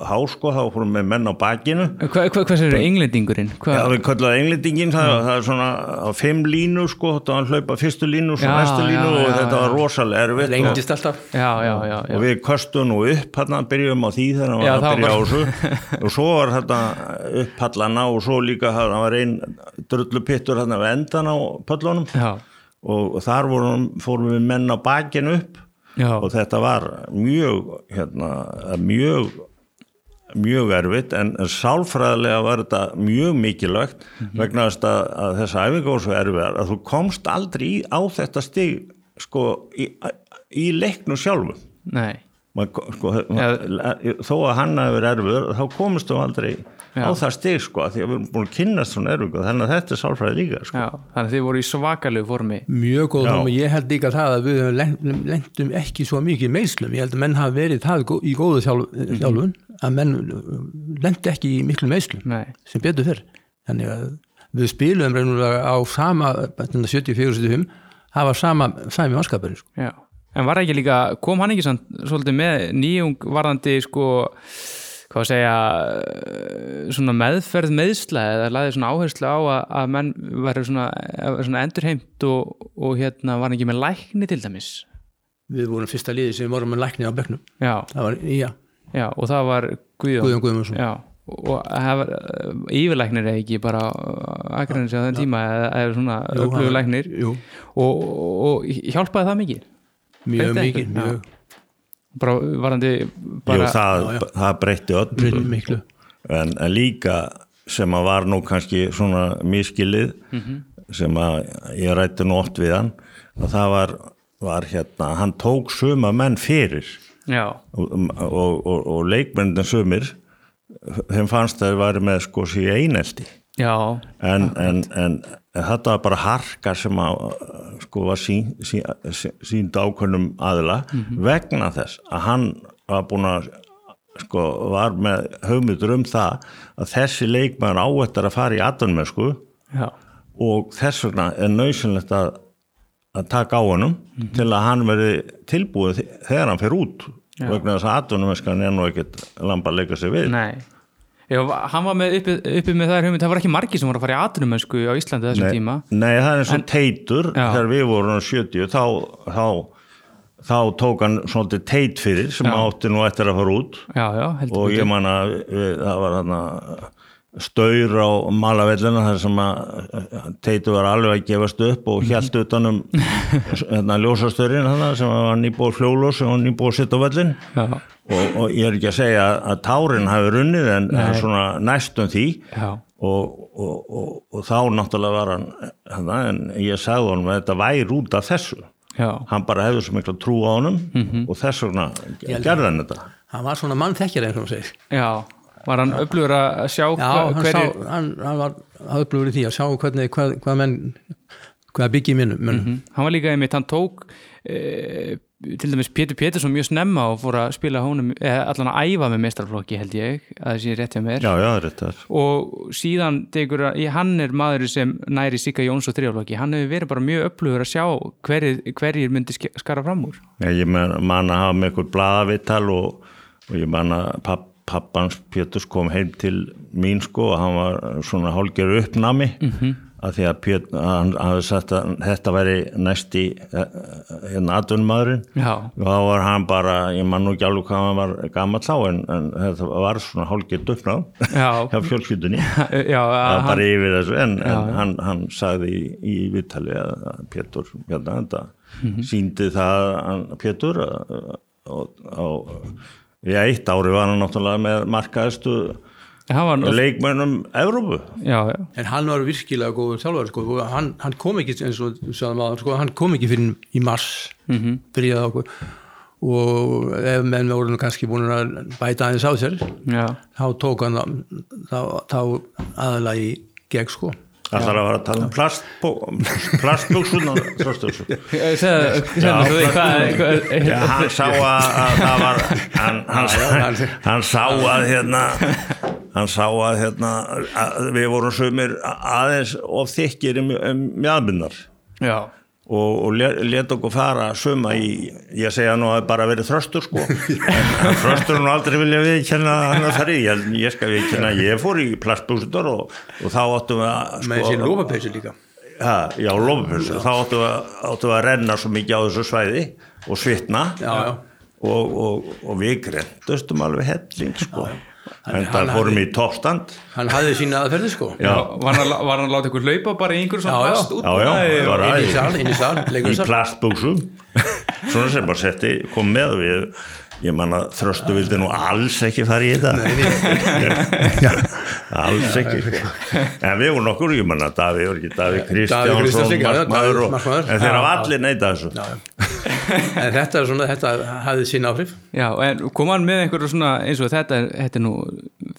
hásko, þá fórum með menn á bakinu.
Hva, hva, hvað sér englendingurinn? Hva,
Já, við kallaðum englendingin, það, það er svona á fimm línu sko, var að hlaupa fyrstu línu, svo
Já,
næstu línu
já,
og
já,
þetta var
já.
rosalega erfitt. Og,
lengdist alltaf.
Já, já, já, já.
og við kostum nú upp hann byrjum á því þegar hann var að byrja á
var-
þessu. [LAUGHS] Og svo var þetta upphallana og svo líka hann var einn drullupittur hann við endan á pöllunum.
Já,
og, þar vorum, fórum við menn á bakinu upp.
Já,
og þetta var mjög hérna, mjög mjög erfitt en, sálfræðilega var þetta mjög mikilvægt vegna þess að, að þessa æfinga var svo erfiðar að þú komst aldrei í, á þetta stig sko í, í leiknu sjálfu
nei
Sko, þó að hann hafi verið erfiður þá komist þú aldrei
Já.
á það stig sko því að við erum búin að kynnast svona erfiður þannig að þetta er sálfræði líka sko.
já, þannig að þið voru í svakalegu formi
mjög góð
Já.
form og ég held líka það að við lendum ekki svo mikið meðslum ég held að menn hafi verið það í góðu þjálf, þjálfun að menn lendi ekki í miklu meðslum sem betur fyrr þannig að við spilum reynulega á sama 74-75 það var sama sami mannskapurinn sko.
já en var ekki líka, kom hann ekki samt svolítið með nýjung varðandi sko hvað að segja eh, svona meðferð meðsla eða laðið svona áherslu á að, að menn verður svona, svona endurheimt og, og hérna var hann ekki með lækni til dæmis?
Við vorum fyrsta liði sem vorum með lækni á bekknum.
Já,
það var, já,
já, og það var Guðjón,
Guðjón Guðmundsson.
Já, og það var yfirlæknir eða ekki bara aðgræðin sig á þenn tíma eða, eða svona
jú.
og, og hjálpaði það mikið
mjög mikið,
bara varandi bara,
Jú, það,
Já, já.
það breytti
miklu.
En, en líka sem að var nú kannski svona miskilið
Mhm.
sem að ég rætti nú oft við hann og það var, var hérna hann tók suma menn fyrir.
Já,
og, og, og, og leikmyndin sumir þeim fannst að þeir væri með sko einelti.
Já,
en, en, en þetta var bara harka sem að sko var sín, sín, sínd ákveðnum aðila vegna þess að hann var búin að sko var með hugmyndur um það að þessi leikmæður áættar að fara í aðunum sko og þess vegna er nöysinlegt að, að taka á honum til að hann verði tilbúið þe- þegar hann fer út
Já.
vegna þess að aðunumeskan er nú ekkert lamba að leika sig við.
Nei Já, hann var með uppi, uppi með þær hugmynd það var ekki margir sem voru að fara í atvinnumönsku á Íslandi þessum
Nei,
tíma.
Nei, það er eins og teitur
Já.
þegar við vorum á 70 þá, þá, þá tók hann svolítið teit fyrir sem
Já.
átti nú eftir að fara út.
Já, já, heldur
og ég man að við, það var hann staur á malavellina þar sem að teitur var alveg að gefast upp og hjælt utanum [LAUGHS] hérna, ljósastörin þarna sem var nýbúið fljólos og nýbúið sitt á vellin og, og ég er ekki að segja að tárin hafi runnið en, svona næstum því. Og, og, og, og þá náttúrulega var hann hana, en ég sagði honum að þetta væri út af þessu.
Já,
hann bara hefði svo mikla trú á honum og þess vegna gerði hann þetta.
hann var svona mannþekkjar eins og hún segir.
Já var hann upplöfur að sjá
já,
hva-
hann,
hverjir
sá, hann, hann var aðblúður í því að sjá hvernig hvað, hvað menn hvað byggi minnum menn,
Mhm. hann var líka einmitt, hann tók e, til dæmis Pétur Pétursson mjög snemma og fór að spila honum, eða allan að æfa með mestrarflokki held ég, að það sé rétt hjá mér.
Já, já, þetta er
og síðan ég- hann er maður sem næri Sigga Jóns og þrjáflokki, hann hefur verið bara mjög upplöfur að sjá hverjir, hverjir myndi skara fram úr.
Ég man, að hafa með eitthvað blaðavittal og, og ég man að papp, pappans Péturs kom heim til mín sko og hann var svona hálger uppnami -hmm. að því að Pét, hann hafði sagt að þetta væri næsti eh, hérna atvinnmaðurinn
já,
og þá var hann bara, ég man nú ekki alveg hvað hann var gammal þá en, en þetta var svona hálger uppnám
já, [LAUGHS]
hjá fjölskyldunni. [LAUGHS] Var bara
hann,
yfir þessu en, en hann, hann sagði í, í viðtali að, Pétur hérna, þetta
Mhm.
síndi það hann, Pétur að- og á í eitt ári var hann náttúrulega með markaðistu leikmönnum Evrópu.
Já, já,
en hann var virkilega góður þjálfari sko, og hann, hann kom ekki eins og þú sagði maður, sko, hann kom ekki fyrir í mars mm -hmm. byrjaði okkur. Og ef menn voru nú kannski búin að bæta aðeins á sér
já.
þá tók hann þá, þá aðalega í gegn sko
Það þarf að fara að tala um
því, hvað- hvað-
Já, hann sá að, að það var hann, sá að hérna hann sá að hérna við vorum sumir aðeins of þykir um, um mjadbundar
já,
og, og let okkur fara suma í, ég segja nú að bara verið þröstur sko. [LAUGHS] En þröstur nú aldrei vilja við kynna hann að það ég, ég skal við kynna, ég fór í plastbúsutur og, og þá áttum við að
með sér lófapeysu líka.
Ha, já, lofupulsu, þá áttu að, áttu að renna svo mikið á þessu svæði og svitna.
Já, já.
Og, og, og við grendustum alveg helling sko.
Hann-
það fórum í toppstand.
hann hafði sína aðferði sko.
Já.
var hann, að- láta ykkur laupa bara í einhverjum svona plast út
Já, já, bara
í
í-
í sal,
í
leikursal.
plastbúksum svona sem bara setti, kom með við ég man að þröstu vildi nú alls ekki fara í þetta. Alls ekki sko. en við vorum nokkur, ég man að Daví var ekki Daví Kristjánsson,
Kristjánsson, já, já,
markmaður
Davíð
og- þeir hafa allir neita þessu.
En þetta er svona, þetta hafði sín áhrif.
Já, en kom hann með einhverju svona eins og þetta, þetta er nú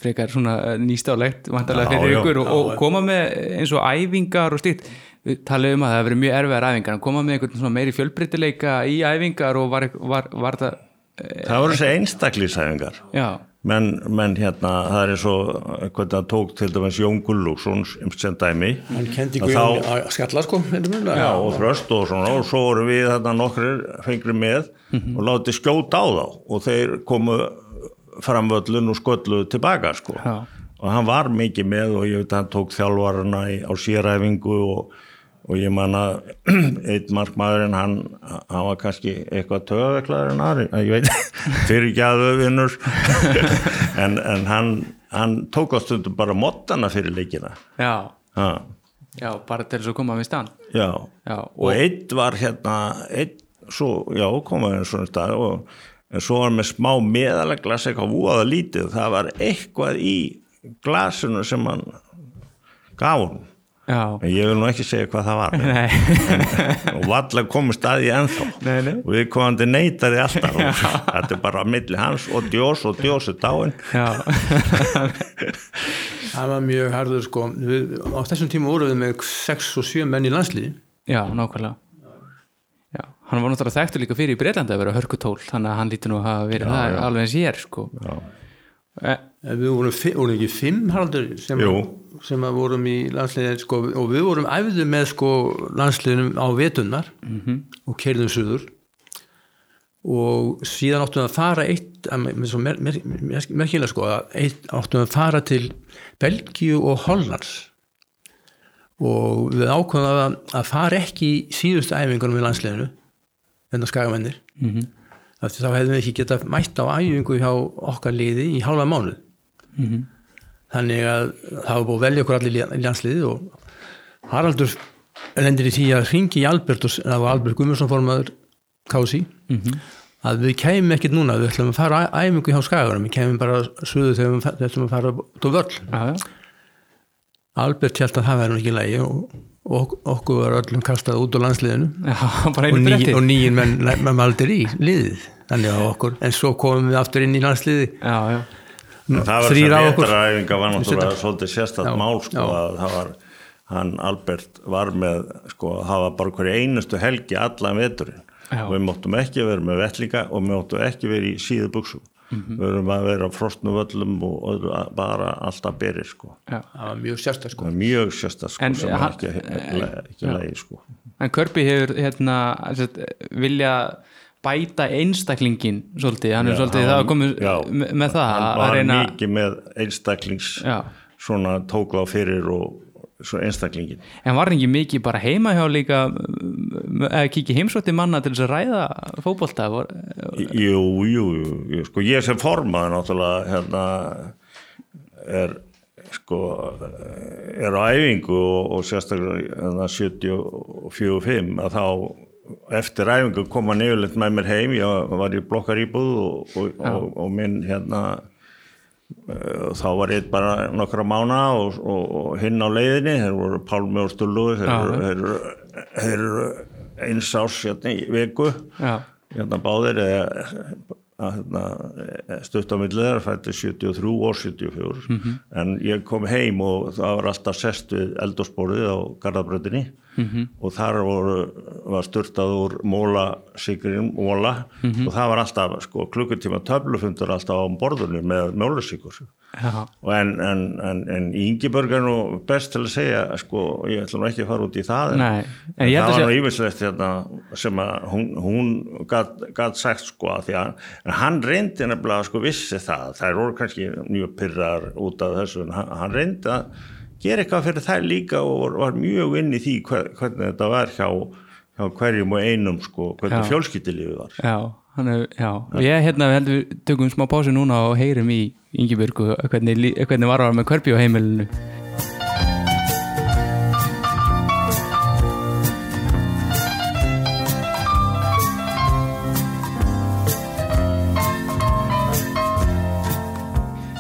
frekar svona nýstálegt vantarlega fyrir ykkur. Og, og koma með eins og æfingar og stýrt við talaðum um að það hefur verið mjög erfiðar æfingar. En koma með einhvern svona meiri fjölbreytileika í æfingar og var, var, var það
það voru þessi einstaklýsæfingar
já,
menn, menn hérna, það er og hvernig það tók til dæmis Jón Gullúksson sem dæmi.
Hann kendi Guðjón að skalla sko já,
Já, og þröst og svona og svo voru við þarna nokkrir fengri með
Mhm.
og látið skjóta á þá. Og þeir komu framvöllun og sköllu tilbaka sko.
Já.
og hann var mikið með og ég veit að hann tók þjálfarana í, á séræfingu og, og ég man að [CLEARS THROAT] einn markmaðurinn hann, hann var kannski eitthvað töðveklaður en aðri ég veit, [LAUGHS] fyrir ekki að vinnur. [LAUGHS] En, en hann, hann tók á stundum bara mottana fyrir leikina.
Já,
ha,
já, bara til þess að koma við stann
já.
Já,
og, einn var hérna einn, svo, já, komaði svona stað og en svo var með smá meðalega glas eitthvað úaða lítið. Það var eitthvað í glasinu sem hann gaf hún
já,
en ég vil nú ekki segja hvað það var. [LAUGHS]
Nei,
og vallar komist að því ennþá.
Nei, nei.
og við komandi neytaði alltaf. Og þetta er bara á milli hans og djós og djós er dáin
já, [LAUGHS]
það var mjög harður sko. Við, á þessum tíma vorum við með 6 og 7 menn í landslið
já, nákvæmlega. Já, hann var náttúrulega þekktur líka fyrir í Breitlandi að vera hörkutól þannig að hann lítur nú að hafa verið það alveg eins ég er sko.
Já.
Eh,
En við vorum, vorum ekki fimm haraldur sem, sem að vorum í landsliðin sko, og við vorum æfðu með sko landsliðinum á vetunnar -hmm. og keirðum suður. Og síðan áttum við að fara eitt mer, mer, mer, merkilega sko eitt, áttum við að fara til Belgíu og Hollands. Og við ákvæmum að, að fara ekki síðustu æfingunum í landsliðinu en það skagamennir mm -hmm. þá hefðum við ekki getað mætt á æfingu hjá okkar liði í hálfa mánuð þannig að það var búið velja okkur allir í landsliði og Haraldur lendir í því að ringi í Albert og það var Albert Gummarsson formaður Kási að við kemum ekkert núna, við ætlum að fara æfingu hjá Skagarum, við kemum bara suðu þegar við við ætlum að fara út á völl.
Já, já,
Albert held að það nú ekki í lagi og, og okkur var öllum kastað út á landsliðinu.
Já, [LAUGHS]
og, ný, og nýjum menn, menn aldrei í liðið. Þannig að okkur, en svo komum við aftur inn í landsliði
já, já,
Var
af
að
okkur.
vetraræfinga var náttúrulega svolítið
Já,
mál sko að það var hann Albert var með sko það var bara hverju einustu helgi allan veturinn
Já.
og við móttum ekki vera með vettlinga og við móttum ekki vera í síðu buksum
Mhm.
við verðum að vera á frostnu völlum og öðru, bara alltaf beri sko
já.
það var mjög sérstak sko
er mjög sérstætt sko
En
sem er ekki, ekki, ekki lægi sko
en Körpi hefur hérna vilja bæta einstaklingin svolítið, hann er
Já,
svolítið það að
já,
með, það
hann var
reyna
mikið með einstaklings
Já.
svona tók á fyrir og einstaklingin
en var ekki mikið bara heima hjá líka eða kikið heimsótti manna til þess að ræða fótbolta? Var,
Jú, jú, jú, sko ég sem formaður náttúrulega hérna er sko er á æfingu og, og sérstaklega hérna 74-5 að þá eftir æfingu kom hann yfirleitt með mér heim ég var í blokkar íbúð og, og, og, og minn hérna eh, þá var ég bara nokkra mána og, og, og hinn á leiðinni þeir voru Pálmi og Stullu þeir, eru- þeir, þeir eru eins árs hérna í viku.
Já,
hérna báðir eða að, hérna, stutt á millið þeirra fætti 73 og 74 en ég kom heim og það var alltaf sest við eldursporið á Garðabröndinni og þar voru, var styrtað úr móla sigurinn, móla og það var alltaf sko, klukkutíma töflufundur alltaf á borðunni með og en, en, en, en Ingeborg er nú best til að segja sko, ég ætla nú ekki að fara út í það
Nei, en
það
að
var nú
sé-
yfirslegt hérna, sem að hún, hún gat sagt sko að því að hann reyndi nefnilega sko vissi það. Þær voru kannski mjög pyrrar út af þessu en hann, hann reyndi að gera eitthvað fyrir þær líka og var, mjög inn í því hver, hvernig þetta var hjá, hjá hverjum og einum sko hvernig
Já.
fjölskyldilífið var.
Já, hann er, já. Og ég hérna við heldur við tökum smá pásu núna og heyrum í Ingibjörgu hvernig, hvernig var að með Körpi á heimilinu.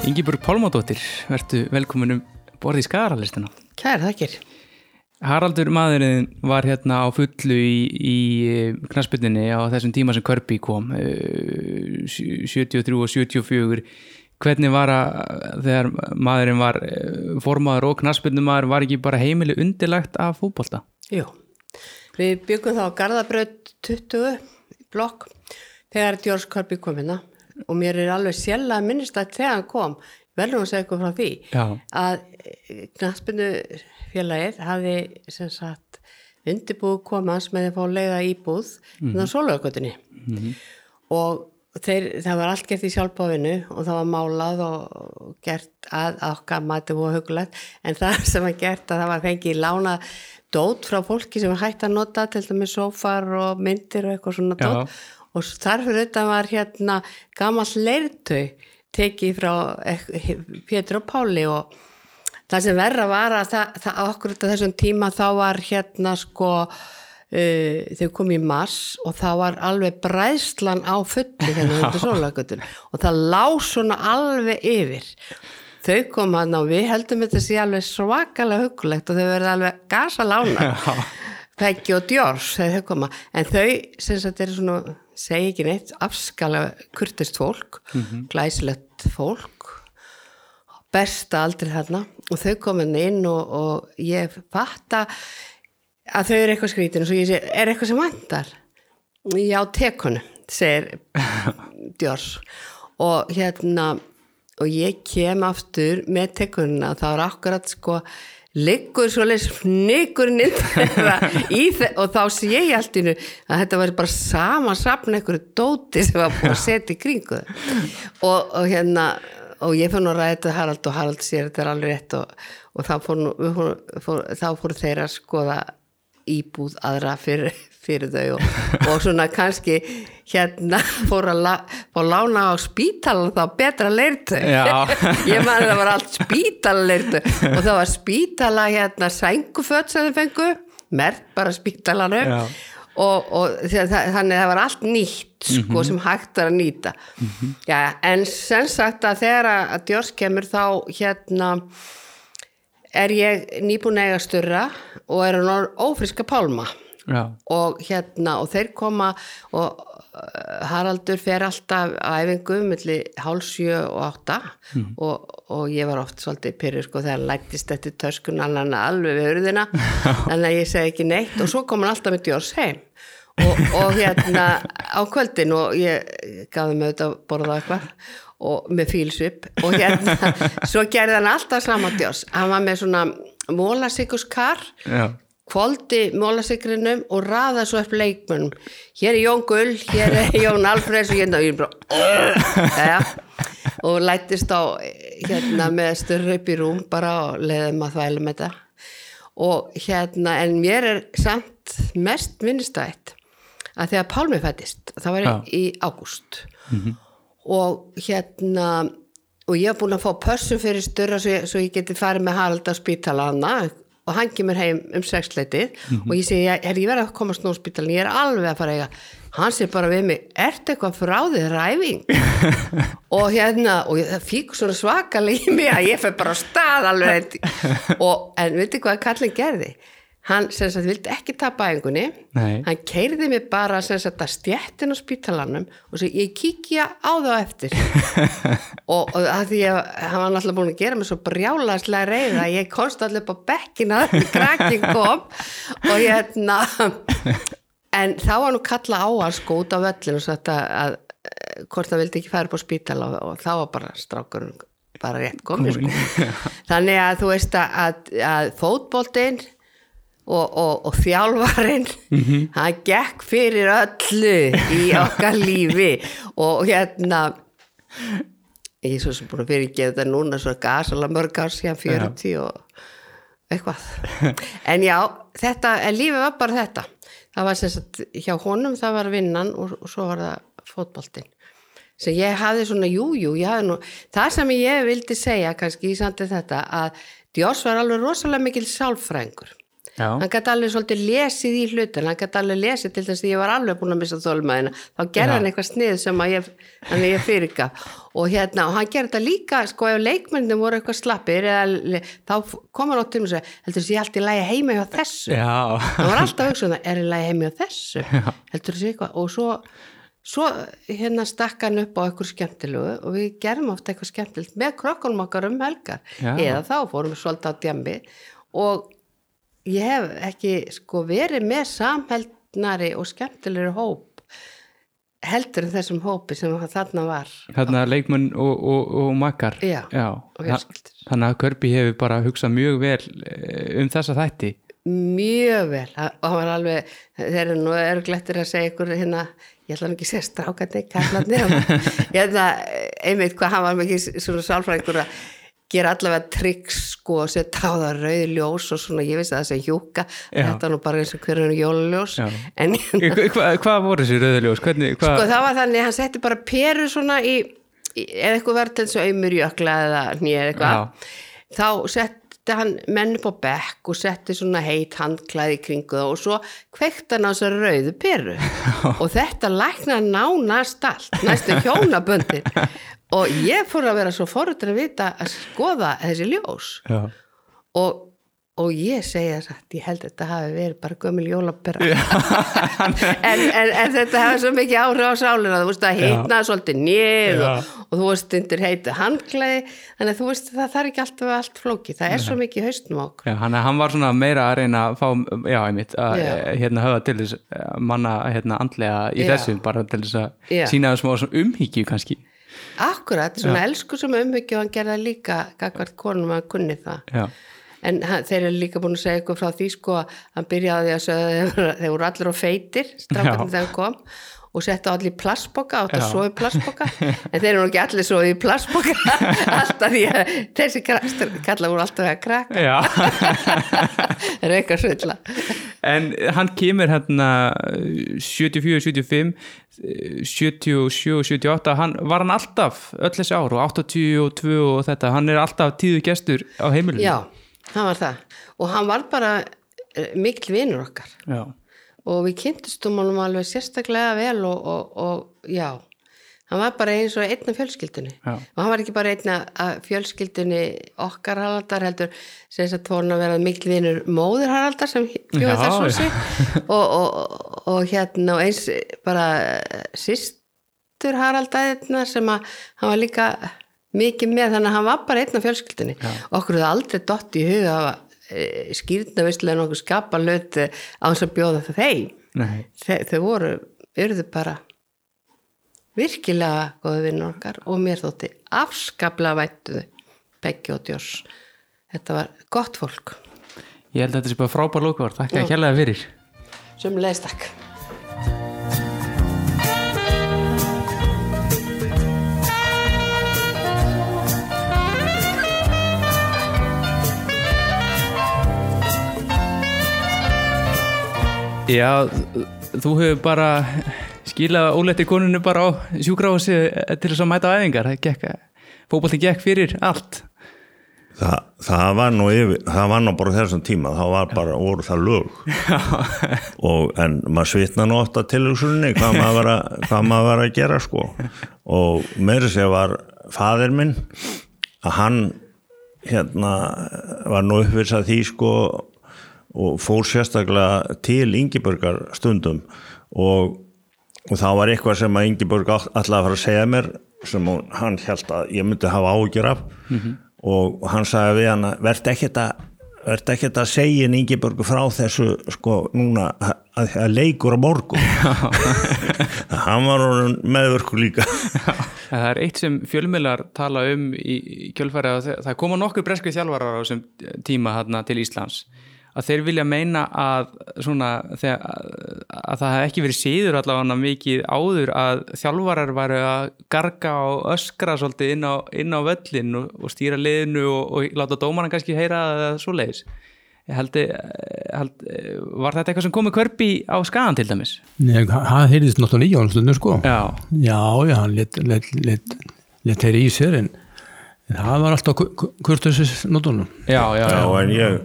Ingibjörg Pálmadóttir, vertu velkomin um borði í skaralistina.
Kæra þakkir.
Haraldur maðurinn var hérna á fullu í, í knaspinninni á þessum tíma sem Körpi kom eh, 73 og 74 hvernig var að þegar maðurinn var eh, formaður og knaspinnumæður var ekki bara heimili undirlagt af fútbolta?
Jú, við byggum þá Garðabraut 20 blokk þegar George Kirby kom hérna og mér er alveg sjálf að minnist að þegar hann kom, verður að segja eitthvað frá því
Já.
að knaspinu félagið hafi sem sagt undirbúið komans með að fá leiða íbúð mm -hmm. á sólaugutinni og þeir, það var allt gert í sjálfbáfinu og það var málað og gert að okkar mati og hugulegt en það [LAUGHS] sem var gert að það var fengið lána dót frá fólki sem var hægt að nota til dæmis sófar og myndir og eitthvað svona
Já.
dót og þar fyrir þetta var hérna gamall leirtau tekið frá eh, Pétur og Páli og það sem verra var að það, það okkur þetta þessum tíma þá var hérna sko uh, þau kom í mars og það var alveg bræðslan á fulli hérna og það lá svona alveg yfir. Þau kom hann og við heldum þetta sé alveg svakalega hugulegt og þau verði alveg gasa lána Peggy og koma. En þau sem sagt eru svona segi ekki neitt, afskala kurtist fólk, glæsilegt fólk. Besta aldrei þarna. Og þau komin inn og, og ég fatta að þau eru eitthvað skrítin og svo ég sé, er eitthvað sem vantar? Já, tekunu segir [LAUGHS] Djórs og hérna og ég kem aftur með tekununa þá er akkurat sko liggur svo leys fnikurinn inn þeirra í þe- og þá sé ég allt innu að þetta var bara sama safn einhverju dóti sem var búin að setja í kringu og, og hérna og ég fann að ræða þetta Harald og Harald sér þetta er alveg rétt og, og þá fór, fór, fór, fór þeirra að skoða íbúð aðra fyrir, fyrir þau og, og svona kannski hérna fór að la, fór að lána á spítalan þá betra leirtu [LAUGHS] ég man að það var allt spítala leirtu og það var spítala hérna sænguföt sem þau fengu mert bara spítalanum og, og þannig að það var allt nýtt sko sem hægt var að nýta. Já, en sem sagt að þegar að, djós kemur þá hérna er ég nýbúin eiga styrra og er hann ófriska pálma og hérna og þeir koma og uh, Haraldur fer alltaf æfingu milli hálf sjö og átta. Og, og ég var oft svolítið pyrri sko þegar hann lættist eftir töskun hann alveg við hurðina. [LAUGHS] Að ég segi ekki neitt. Og svo kom hann alltaf með djórs heim. Og, og hérna á kvöldin og ég gaf þeim auðvitað að borða eitthvað. Og með fílsvip. Og hérna [LAUGHS] svo gerði hann alltaf sama djórs hann var með svona mólasikuskar
já,
kvóldi mólasikrinum og raða svo upp leikmönnum. Hér er Jón Gull, hér er [LAUGHS] Jón Alfreds og hérna og ég bara ja, og lættist á hérna með styrra upp í rúm bara og leiðum að þvæla með þetta. Og hérna en mér er samt mest minnistætt að þegar Pálmi fættist það var
Já.
í ágúst. Og hérna og ég hef búin að fá pössum fyrir styrra svo, svo ég geti farið með Harald á spítala hana og hann kemur heim um sexleitið og ég segi, er ég verið að á spítalin, ég er alveg að fara eiga. Hann segir bara við mig, ertu eitthvað frá þið ræfing? [LAUGHS] Og hérna, og ég- það fík svona svakalega í mig að ég fyrir bara á stað alveg. [LAUGHS] Og, en veitir hvað kallin gerði hann sem sagt vildi ekki tapa æfingunni. Hann keirði mig bara sem sagt að stjettin á spítalanum og svo ég kíkja á það eftir. [LAUGHS] Og, og að því að hann var náttúrulega búin að gera mig svo brjálaðslega reyð að ég komst allir upp á bekkina þegar krakkin kom. Og hérna en þá var nú kalla á hann sko út á völlinu og sagt að, að eh, hvort það vildi ekki fara upp á spítala og, og þá var bara strákurinn bara rétt komið sko. þannig að þú veist að, að, að og, og, og þjálfarinn hann gekk fyrir öllu í okkar lífi. Og hérna ég er svo sem búin að fyrirgeða þetta núna svo gasala mörg ár síðan 40 og eitthvað. En já, þetta, en lífið var bara þetta. Það var sem sagt hjá honum það var vinnan og, og svo var það fótboltinn. Sem ég hafði svona, jú, jú, ég hafði nú það sem ég vildi segja kannski í sandi þetta að Djós var alveg rosalega mikil sálfrængur
já,
hann gæti alveg svolítið lesið í hlutin hann gæti alveg lesið til þess að ég var alveg búin að missa þólmaðina, þá gerði
Já.
hann eitthvað snið sem að ég, ég fyrirgaf. Og hérna, og hann gerði þetta líka sko ef leikmennir voru eitthvað slappir eða, þá kom hann á til og segja heldur þessi allt í lagi heima hjá þessu?
Já,
hann var alltaf að um það, er í lagi heima hjá þessu? Heldur þessi eitthvað? Og svo svo hérna stakk hann upp á eitthvað skemmtilegu og við gerum ofta eitthvað skemmtilegt með krokkunum okkar um helgar.
Já.
eða þá fórum við svolítið á djambi og ég hef ekki sko verið með samheldnari og skemmtilegri hóp heldur en þessum hópi sem þarna var.
Þarna leikmenn og, og, og makkar.
Já, og
Þa-
fjölskyldur.
þannig að Körbi hefur bara hugsað mjög vel eh, um þessa þætti.
Mjög vel. Og hann var alveg, þeir eru nú örglettir að segja ykkur hérna, ég ætla ekki að segja strákandi kallarnir [LAUGHS] hérna, einmitt hvað hann var mikið svona sálfræðingur að gera allavega tricks sko og setja á það rauð ljós og svona ég vissi að það sem hjúka þetta nú bara eins og hverjum jólaljós
Já.
en
Hva, hva, hvað voru þessi rauðuljós? Hvernig, hvað?
sko það var þannig að hann setti bara peru svona í, í eða eitthvað verð til þess að auðmur jökla eða nýja eitthvað þá setti hann menn á bekk og setti svona heit handklæði kringu það og svo kveikt hann á þessari rauðu peru. [LAUGHS] Og þetta lækna nánast allt næstu hjónaböndir og ég fór að vera svo forröndin að vita að skoða þessi ljós.
Já.
og, og ég segja satt, ég held að þetta hafi verið bara gömul jólapera. [LAUGHS] En, en, en þetta hafi svo mikið áhrif á sálina. Þú veist að heitna svolítið nýð og, og þú veist undir heitu handklæði. Þannig að þú veist það þarf ekki alltaf allt flóki það er svo mikið haustnum okkur.
Já, hann, hann var svona meira að reyna að fá, já, einmitt, að
Já.
eh, hérna höfa til þess eh, manna hérna andlega í
Já.
þessu, bara til þess að
Já.
sína það smá svona umhyggju kannski.
akkurat, svona elsku sem umhyggju og hann gerða líka gagvart konum að kunni það.
Já,
en þeir eru líka búin að segja eitthvað frá því sko að hann byrjaði að segja þeir, voru allir á feitir strákarnir
Já.
þegar hann kom og settu allir í plastboka átt að sofa í plastboka en þeir eru nú ekki allir sofið í plastboka [LAUGHS] alltaf því að þessi kalla voru alltaf að krakka [LAUGHS] það eru eitthvað svilla.
En hann kemur hérna 74, 75, eh, 77 og 78, hann, var hann alltaf öll þessi ár og 82 og þetta, hann er alltaf tíðu gestur á heimilinu.
já, hann var það og hann var bara eh, mikil vinur okkar
Já.
og við kynntustum honum alveg sérstaklega vel og, og, og já hann var bara eins og einn af fjölskyldunni
Já.
og hann var ekki bara einn af fjölskyldunni okkar Haraldar heldur sem þess að tóna að vera mikil vinur móður Haraldar sem bjóði
Já,
þess
já. [LAUGHS]
húsi og, og, hérna og eins bara sýstur Haraldaðirna sem að hann var líka mikið með þannig að hann var bara einn af fjölskyldunni. Okkur hefði aldrei dott í huga að skýrna visslega nokkuð skapa löti á þess að bjóða það þeim.
Nei.
þau, voru, urðu bara virkilega góðu vinnur okkar og mér þótti afskaplega vættuðu Beggi og Djós þetta var gott fólk.
Ég held að þetta sé bara frábær lókvar, þakka að kjærlega fyrir.
sem leist
Já, þú hefur bara skilað óletti konunu bara á sjúkrahúsi til þess að mæta æfingar. Það gekk, fyrir allt.
Það, það var nú yfir, það var nú bara þessum tíma, það var bara, voru það lög [LAUGHS] og en maður svitna nú ofta var að, hvað maður var að gera sko og meira sér var faðir minn að hann hérna var nú uppvisað því sko og fór sérstaklega til Ingiborgar stundum. Og, og það var eitthvað sem að Ingiborg alltaf að fara að segja mér sem hún, hann held að ég myndi hafa ágjur af. Og hann sagði við hann að verð ekkert að verð ekkert að segja Ingeborg frá þessu sko núna að, að leikur á morgun. [LAUGHS] [LAUGHS] Hann var meðverku líka. [LAUGHS]
Það er eitt sem fjölmiðlar tala um í kjölfæri að það koma nokkur breskið þjálfarar á þessum tíma til Íslands að þeir vilja meina að, svona, þegar, að, að það hef ekki verið síður allavega mikið áður að þjálfarar væru að garga og öskra svolítið inn á, inn á völlin og, og stýra liðinu og, og láta dómaran kannski heyra það svo leiðis. Ég held, held, var þetta eitthvað sem komið kvörpi á skagan til dæmis?
Nei, hann heyrðist náttúrulega í honum stundum sko
Já,
já, já, hann let, let, let, let heyri í sér en, en það var alltaf kurtusins notunum
já, já,
Já,
já.
en ég,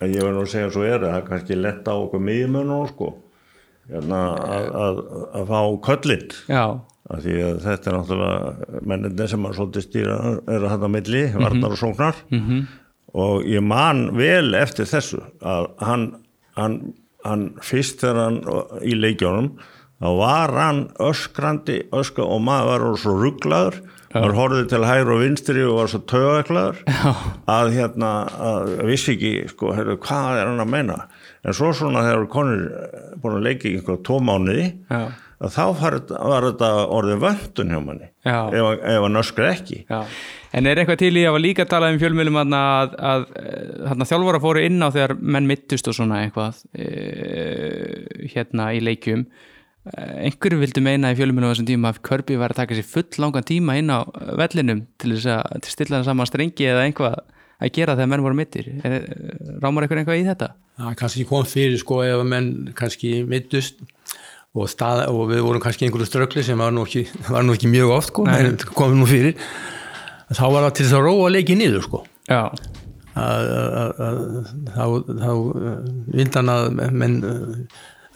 en ég verður að segja svo er það er kannski lett á okkur miðjumönum sko. Hérna, að, að, að fá köllitt
já.
af því að þetta er náttúrulega menninni sem að svolítið stýra eru hann á milli, varnar og sóknar. -hmm. og ég man vel eftir þessu að hann, hann, hann fyrst þegar hann í leikjónum þá var hann öskrandi öskra og maður var svo rugglaður maður horfði til hægri og vinstri og var svo tögaklaður að hérna að vissi ekki sko, heyrðu, hvað er hann að meina? En svo svona þegar konur búin að leika í einhverja tvo mánuði
Já.
að þá var var þetta orðið vöndun hjá manni ef, ef hann öskra ekki.
Já, en er eitthvað til í að var líka að tala um fjölmjölum að, að, að, að þjálfara fóru inn á þegar menn mittust og svona eitthvað e, hérna í leikjum einhverju vildu meina í fjöluminu á þessum tíma að Kirby var að taka sér full langan tíma inn á vellinum til þess að til stilla hann saman strengi eða einhvað að gera þegar menn voru mittir rámar einhver einhvað í þetta?
það kannski kom fyrir sko ef menn kannski mittust og, stað, og við vorum kannski einhverju ströggli sem var nú ekki, [LAUGHS] var nú ekki mjög oft sko, en komum nú fyrir þá var það til þess að róa leikið niður sko.
Já,
þá, vildi hann að menn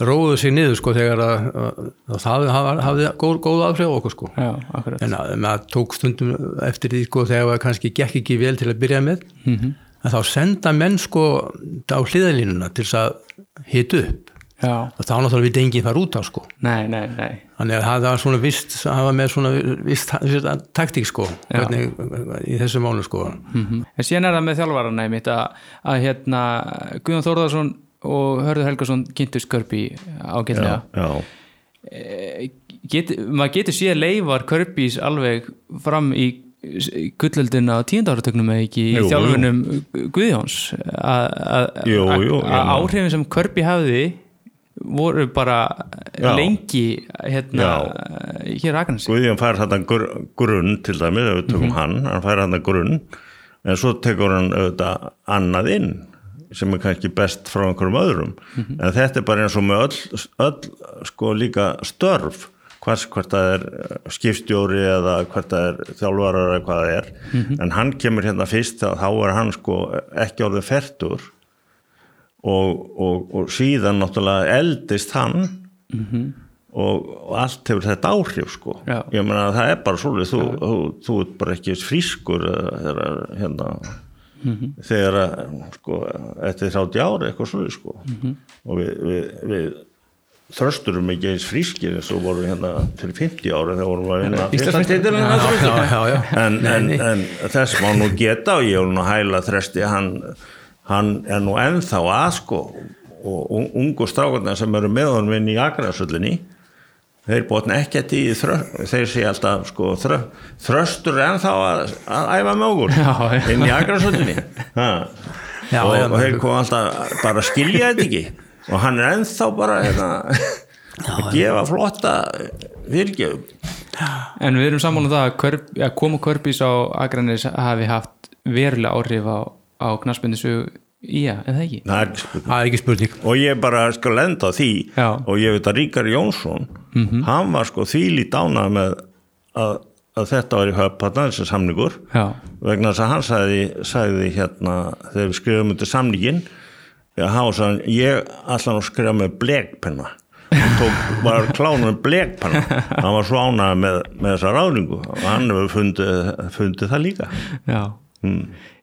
róðu sig niður sko þegar að, að, að það hafði, hafði góð, góð áhrif á okkur sko.
Já,
en að maður tók stundum eftir því sko þegar það kannski gekk ekki vel til að byrja með.
Mhm.
að þá senda menn sko á hliðalínuna til þess að hita upp.
Já,
og þá náttúrulega við enginn fara út á sko.
Nei, nei, nei.
Þannig að það var svona vist það var með svona vist, taktík sko hvernig, í þessu mánu sko.
En síðan er það með einmitt að, að hérna Guðjón Þórðarsson og Hörður Helgason kynntust Kirby ágætlega.
Já,
Get, maður getur síðan leifar Kirby's alveg fram í gullöldin á tíundáratögnum eða ekki í þjálfunum Guðjóns. Að- að að- að
já.
áhrifin sem Kirby hafði voru bara
Já.
lengi hérna hér á Akranesi.
Guðjón fær þetta gr grunn til dæmis, ef við tökum hann, hann fær þetta grunn en svo tekur hann auðvitað annað inn sem er kannski best frá einhverjum öðrum. En þetta er bara eins og með öll, öll sko líka störf. Hvers, hvert það er eh, skipstjóri eða hvert það er þjálfarar eða hvað það er. En hann kemur hérna fyrst þá er hann sko ekki orðið fertur og, og, og síðan náttúrulega eldist hann. Og, og allt hefur þetta áhrif sko.
Já.
ég meina að það er bara svolítið þú, þú, þú ert bara ekki frískur eða, þegar hérna þegar að, sko eftir 30 ári eitthvað svolítið sko og við, við, við þrösturum ekki eins frískir eins og voru hérna til 50 ára þegar vorum við
já.
en, en,
nei.
en þess má nú geta og ég vil nú hæla þresti hann, hann er nú ennþá að sko og un- ungu strákarnir sem eru með honum inn í agrasöllinni þeir bótna ekkert í þeir sé alltaf sko þrö, þröstur er ennþá að, að æfa með okkur.
Já, já.
inn í agrasöllinni
Já,
og,
já,
og þeir kom alltaf bara að skilja þetta ekki. Og hann er ennþá bara hérna, að gefa flotta fyrirgefum
En við erum sammála um það að, Körp, að koma Körbís á Akranis hafi haft verulega áhrif á, á knarsbyndisu í að, eða ekki?
það er ekki spurning.
Það er ekki spurning.
Og ég bara skal lenda því
Já.
og ég veit að Ríkar Jónsson hann var sko þvíli dánað með að, að þetta var í höfpatna þessi samningur.
Já,
vegna þess að hann sagði, sagði hérna þegar við skrifum undir samningin já, hann sagði ég ætla nú að skrifa með blekpenna. Og tók, var klánum með blekpenna. [LAUGHS] Hann var svo ánað með, með þessa ráðningu og hann hefur fundið, fundið það líka.
Já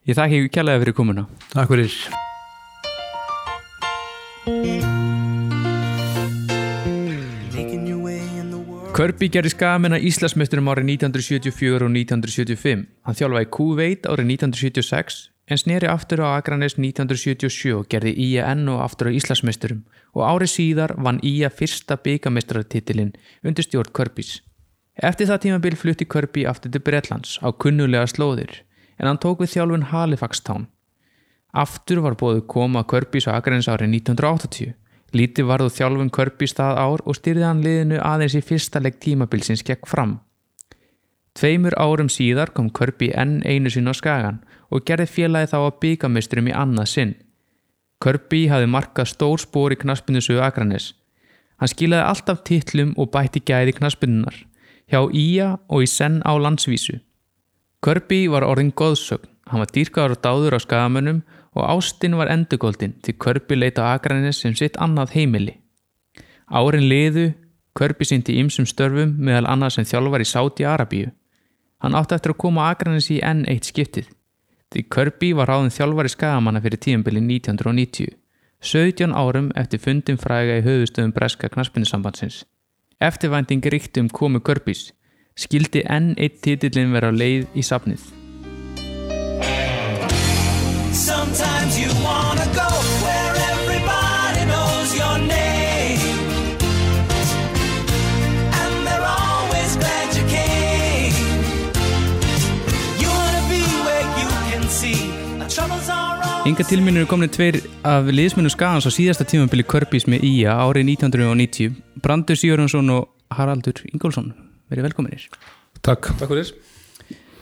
Ég þakki kjærlega fyrir komuna
takk fyrir.
Kirby gerði skamenn að Íslandsmeisturum árið 1974 og 1975. Hann þjálfaði Kuveit árið 1976 en sneri aftur á Akranes 1977 og gerði Ía enn og aftur á Íslandsmeisturum og árið síðar vann Ía fyrsta byggameistrartitilinn undir stjórn Kirbys. Eftir það tímabil flutti Kirby aftur til Bretlands á kunnulega slóðir en hann tók við þjálfun Halifax Town. Aftur var bóðu koma Körbís á Akranes árið 1980. Lítið varðu þjálfum Körbís það ár og styrði hann liðinu aðeins í fyrsta legg tímabilsins gegn fram. Tveimur árum síðar kom Körbi enn einu sinn á skagan og gerði félagi þá að byggameisturum í annað sinn. Körbi hafði markað stór spór í knaspinnusu Akranes. Hann skilaði alltaf titlum og bætti gæði knaspinnunar, hjá Ía og í senn á landsvísu. Kirby var orðin góðsögn, hann var dýrkaður og dáður á skagamönnum og Ástin var endurgóldin til Kirby leita á Akranes sem sitt annað heimili. Árin liðu, Kirby sýndi ýmsum störfum meðal annað sem þjálfar í Sáti Arabíu. Hann átti eftir að koma á Akranes í enn eitt skiptið. Því Kirby var ráðin þjálfari skagamanna fyrir tíumbili 1990, 17 árum eftir fundin fræga í höfustöðum Breska knaspinnusambandsins. Eftirvænting ríkti um komu Kirbys, skildi enn eitt titillin vera leið í safnið.
Sometimes you wanna go where everybody knows your name. And they're always glad you came. You wanna be where you can see the troubles are all
Inga til mín eru komin tveir af liðsmennu skagans á síðasta tímabili Körbís með Ía árið 1990 Brandur Sigurjónsson og Haraldur Ingólfsson verið velkominir
Takk.
Takk fyrir.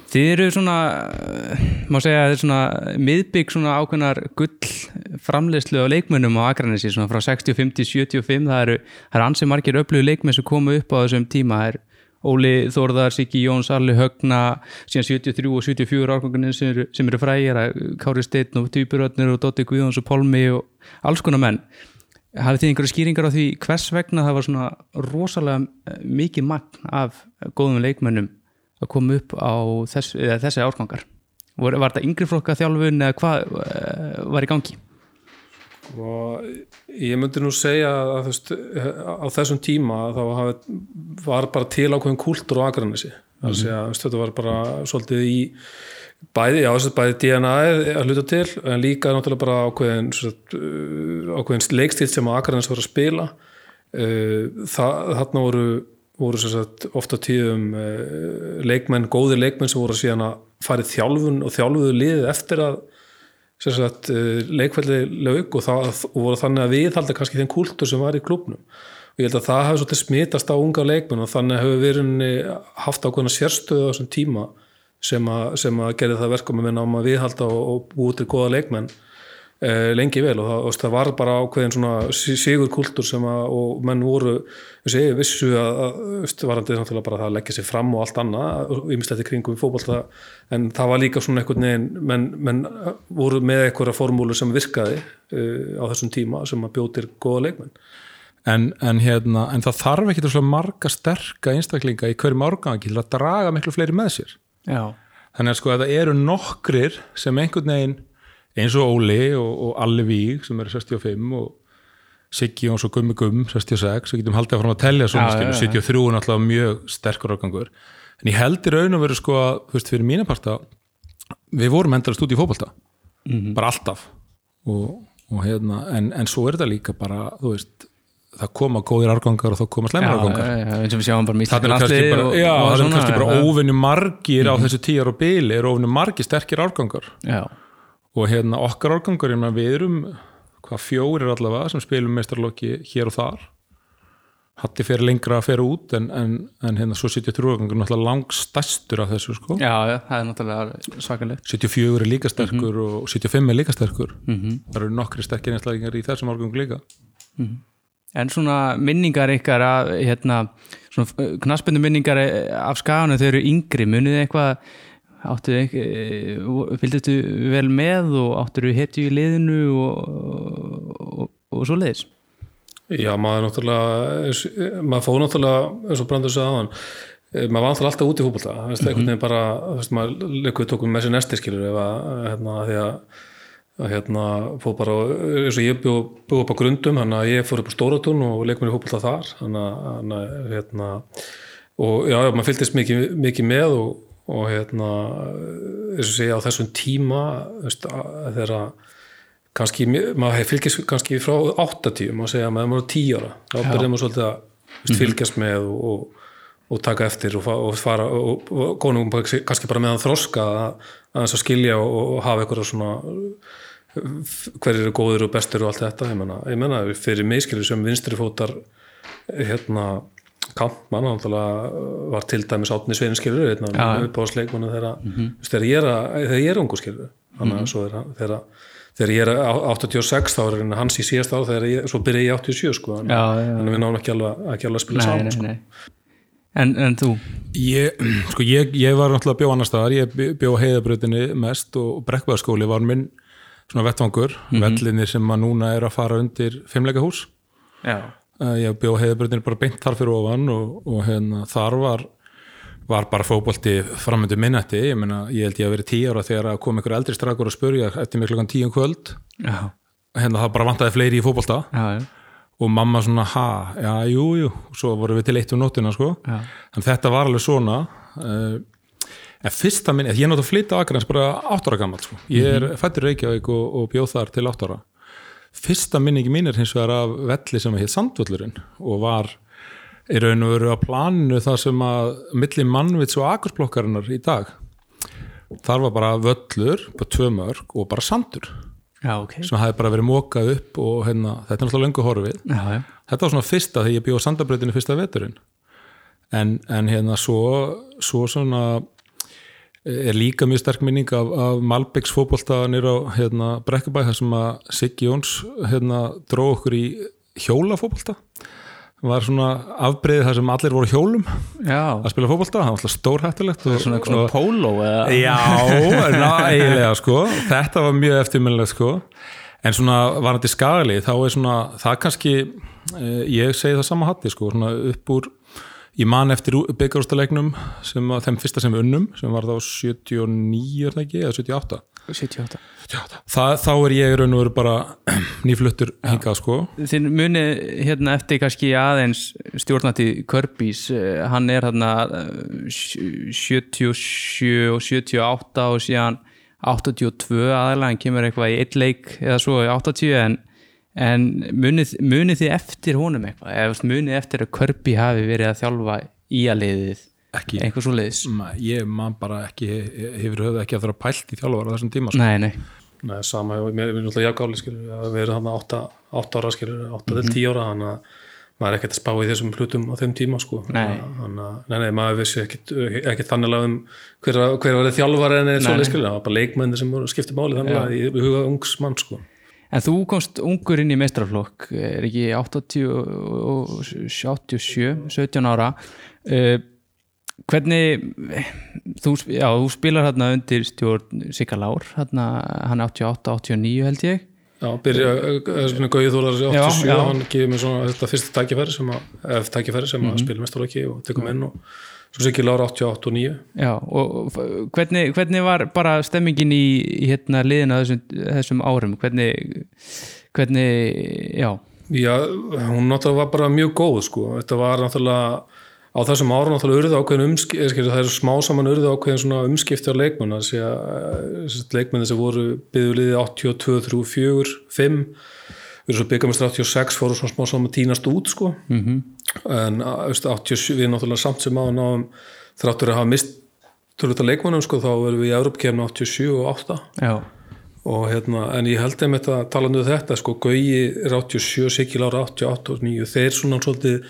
Þið eru svona, eh, má segja þið er svona miðbygg svona ákveðnar gull framleiðslu á leikmönnum á Akranesi svona frá 65 til 75 það eru, það eru ansið margir öflugu leikmenn sem komu upp á þessum tíma það er Óli Þórðar, Siggi Jóns, Arli Högna síðan 73 og 74 árgangunni sem eru, sem eru frægir Kári Steinn og Týpurötnir og Dotti Guðjóns og Pálmi og alls konar menn hafið þið einhverju skýringar á því hvers vegna það var svona rosalega eh, mikið magn af góðum leikmönnum að koma upp á þess, þessi árgangar var, var þetta yngri flokka þjálfun eða hvað eh, var í gangi?
Og ég myndi nú segja að veist, á þessum tíma þá var bara til ákveðin kúltur á Akranesi. Mm -hmm. þetta var bara svolítið í bæði, já þess að bæði DNA að hluta til, en líka náttúrulega bara ákveðin, sagt, ákveðin leikstíl sem að Akranes voru að spila. Þarna voru, voru sagt, ofta tíðum leikmenn, góði leikmenn sem voru síðan að farið þjálfun og þjálfuðu liðið eftir að sagt, leikvelli laug og það og voru þannig að viðhalda kannski þenn kultur sem var í klubnum og ég held að það svolítið smitast á unga leikmenn og þannig hefur við haft ákveðna sérstöðu á þessum tíma sem að, sem að gerði það verkum að við náum að viðhalda og, og búið til goða leikmenn eh, lengi vel. Og það, og það var bara ákveðin svona sigur kultur sem að og menn voru, við segjum, vissu að, að varandi náttúrulega bara það að leggja sér fram og allt annað, ímislegt í kringum fókbalta en það var líka svona einhvern veginn menn, menn voru með einhverja formúlu sem virkaði uh, á þessum tíma sem að bjótir goða leikmenn.
En, en, hérna, en það þarf ekki marga sterka einstaklinga í hverjum árgangi til að draga miklu fleiri með sér
Já.
þannig að sko að það eru nokkrir sem einhvern veginn eins og Óli og, og Alli Víg sem eru 65 og Siggi og svo Gummi Gumm 66 við getum haldið að fara að tellja svona
já, já.
73 er náttúrulega mjög sterkur árgangur. En ég held í raun og veru sko að þú veist, fyrir mína parta við vorum endalast út í fótbolta. Bara alltaf. Og, og, hérna, en, en svo er þetta líka bara þú veist það koma góðir árgangar og þá koma slemur árgangar
eins og við sjáum bara með
það er kannski bara, er.
Mhm.
óvinni margir á þessu tíjar og byli er óvinni margir sterkir árgangar og hérna okkar árgangar við erum hvað fjórir allavega sem spilum meistarlokki hér og þar Hatti fer lengra að fer út en, en, en hérna svo 73 árgangur er náttúrulega langstæstur af þessu sko
já, já, það er náttúrulega svakalegt
74 er líka sterkur
Mhm.
og 75 er líka sterkur -hmm. það eru nokkri sterkir einslægingar í þessum árgangu líka
En svona minningar ykkar að, hérna, svona knaspindu minningar af skaganu þau eru yngri, munið eitthvað áttu eitthvað fylgdistu vel með og áttu hetju í liðinu og, og, og svo leiðis
Já, maður náttúrulega maður fóð náttúrulega, eins og Brandur á hann maður var náttúrulega alltaf út í fútbolta mm -hmm. einhvern veginn bara, maður leikur tókum með sér næsti skilur ef að, hérna, því að að hérna fóð bara, eins og ég bjó, bjó upp á grundum, þannig að ég fór upp á Stóratún og leikum mér í fútbolta þar þannig að, hérna og já, já, maður fylgdist mikið, mikið með og, og hérna eins og segja á þessum tíma veist, að- þegar kannski, maður fylgist kannski frá 80, maður segja að maður er 10 ára þá byrjar maður svolítið að veist, fylgjast með og, og, og taka eftir og, fa og fara og, konum kannski bara meðan þroska að, að skilja og, og hafa eitthvað svona hverjir eru góðir og bestur og allt þetta ég menna, ég menna fyrir miskilur sem vinstri fótar hérna kampmann, náttúrulega var til dæmis átni sveinin skilur hérna,
Já.
upp á sleikmannu þegar, mm þegar ég er, að- þegar ég er ungu skilur þannig að svo er hann þegar, þegar ég er á- 86 þá er hann hans í síðast ár þegar ég, svo byrja ég í 87 sko, þannig
Já, já, já.
þannig að við náum ekki alveg, ekki alveg að spila
Nei,
saman
nei,
sko.
nei En, en þú?
Ég, sko, ég, ég var náttúrulega bjó annar staðar, ég bjó- bjó á heiðabröðinni mest og brekkvæðaskóli var minn svona vettvangur,
Mhm.
vellinir sem að núna er að fara undir fimmleikahús
Já,
Uh, ég bjó á heiðabröðinni bara beint þar fyrir ofan og, og hérna, þar var var bara fótbolti framöndu minnetti, ég meina, ég held ég að vera tíu ára þegar að kom einhver eldri strakur að spurja eftir mig klokkan tíum kvöld.
Já,
hérna það bara vantaði fleiri í
já,
og mamma svona, ha, já, jú, jú. Og svo vorum við til eitt um nóttina, sko.
Já.
en þetta var alveg svona uh, en fyrsta minn, ég er náttúrulega að flytta á Akranes bara átt ára gammal, sko. Ég er fættur í Reykjavík og, og bjóð þar til átt ára. Fyrsta minningi mín er hins vegar af velli sem heit Sandvöllurinn og var í raun og veru á planinu það sem að milli mannvits og akursblokkarinnar í dag. Þar var bara völlur, bara tvö mörg og bara sandur
Já, ok.
sem hafði bara verið mókað upp og hérna, þetta er náttúrulega löngu horfið.
Já, já.
þetta var svona fyrsta þegar ég bjóð á sandabrautinu fyrsta veturinn. En, en hérna svo, svo svona er líka mjög sterk minning af, af Malbyggs fótbolta nýr á hérna, Brekkubæ þar sem að Siggi Jóns hérna, dró okkur í hjólafótbolta. Var svona afbreyðið þar sem allir voru hjólum
Já,
að spila fótbolta, það var alltaf stórhættulegt og,
svona eitthvað póló eða?
Já, ná, eiginlega sko. Þetta var mjög eftirminnilegt sko. En svona varandi skagali þá er svona, það kannski eh, ég segi það sama hatti sko svona upp úr, ég man eftir byggarústalegnum sem að þeim fyrsta sem við unnum sem var þá 79 er það ekki, eða 78
78
það, þá er ég raun og veru bara [CLEARS THROAT] nýfluttur hingað sko.
Þinn muni hérna eftir kannski aðeins stjórnati Körbís, hann er hérna eh, sj- 77 og 78 og síðan 82 aðalega, hann kemur eitthvað í eitt leik eða svo í 80 en, en munið, munið þið eftir honum eitthvað, eða munið eftir að Körbi hafi verið að þjálfa í að liðið
Ekki.
eitthvað svo liðis
Ma- ég man bara ekki hefur höfðu ekki að það pælt í þjálfara á þessum tíma sko.
Nei, nei,
Nei, sama, erum alltaf jafngáli skilur, að við erum hann 8, 8 ára skilur, 8 til 10 ára þannig að maður er ekkert að spá í þessum hlutum á þeim tíma sko
Nei.
þannig að, nei, nei, maður vissi ekkert, ekkert þannig um hver, hver var þjálfari en
Nei,
svo
nei.
skilur, það var bara leikmenni sem voru skipti máli þannig að í í huga ungs mann sko
En þú komst ungur inn í meistraflokk, er ekki 80 og 87, 17 ára. Uh, hvernig, þú, já, þú spilar hérna undir stjórn Sigga Lár, hérna, hann er 88, 89 held ég.
Já, byrja, svona Gauði Þólar
Já,
87,
já.
hann gefið mér svona þetta fyrsta tækifæri sem að, tækifæri sem að spila mestarleiki og tekum inn og svo sikið Lára 88 og 9
Já, og hvernig, hvernig var bara stemmingin í, hérna liðina þessum, þessum árum? Hvernig, hvernig, já,
Já, hún náttúrulega var bara mjög góð sko, þetta var náttúrulega á þessum árum náttúrulega urðu ákveðin umskipti það er smá saman urðu ákveðin svona umskipti á sé að leikmenni sem voru byggðuliði 82, 3, 4, 5 við svo byggamestur 86 fóru svona smá saman tínast út sko. Mm -hmm. en veist, 87 við náttúrulega samt sem á náðum þráttur að hafa mist tölvita leikmannum sko þá verðum við í Európkefni 87 og 8
já,
og hérna, en ég held einmitt að tala um þetta, sko, Gauji er 87, Sigil ára 88 og 9, þeir svona svolítið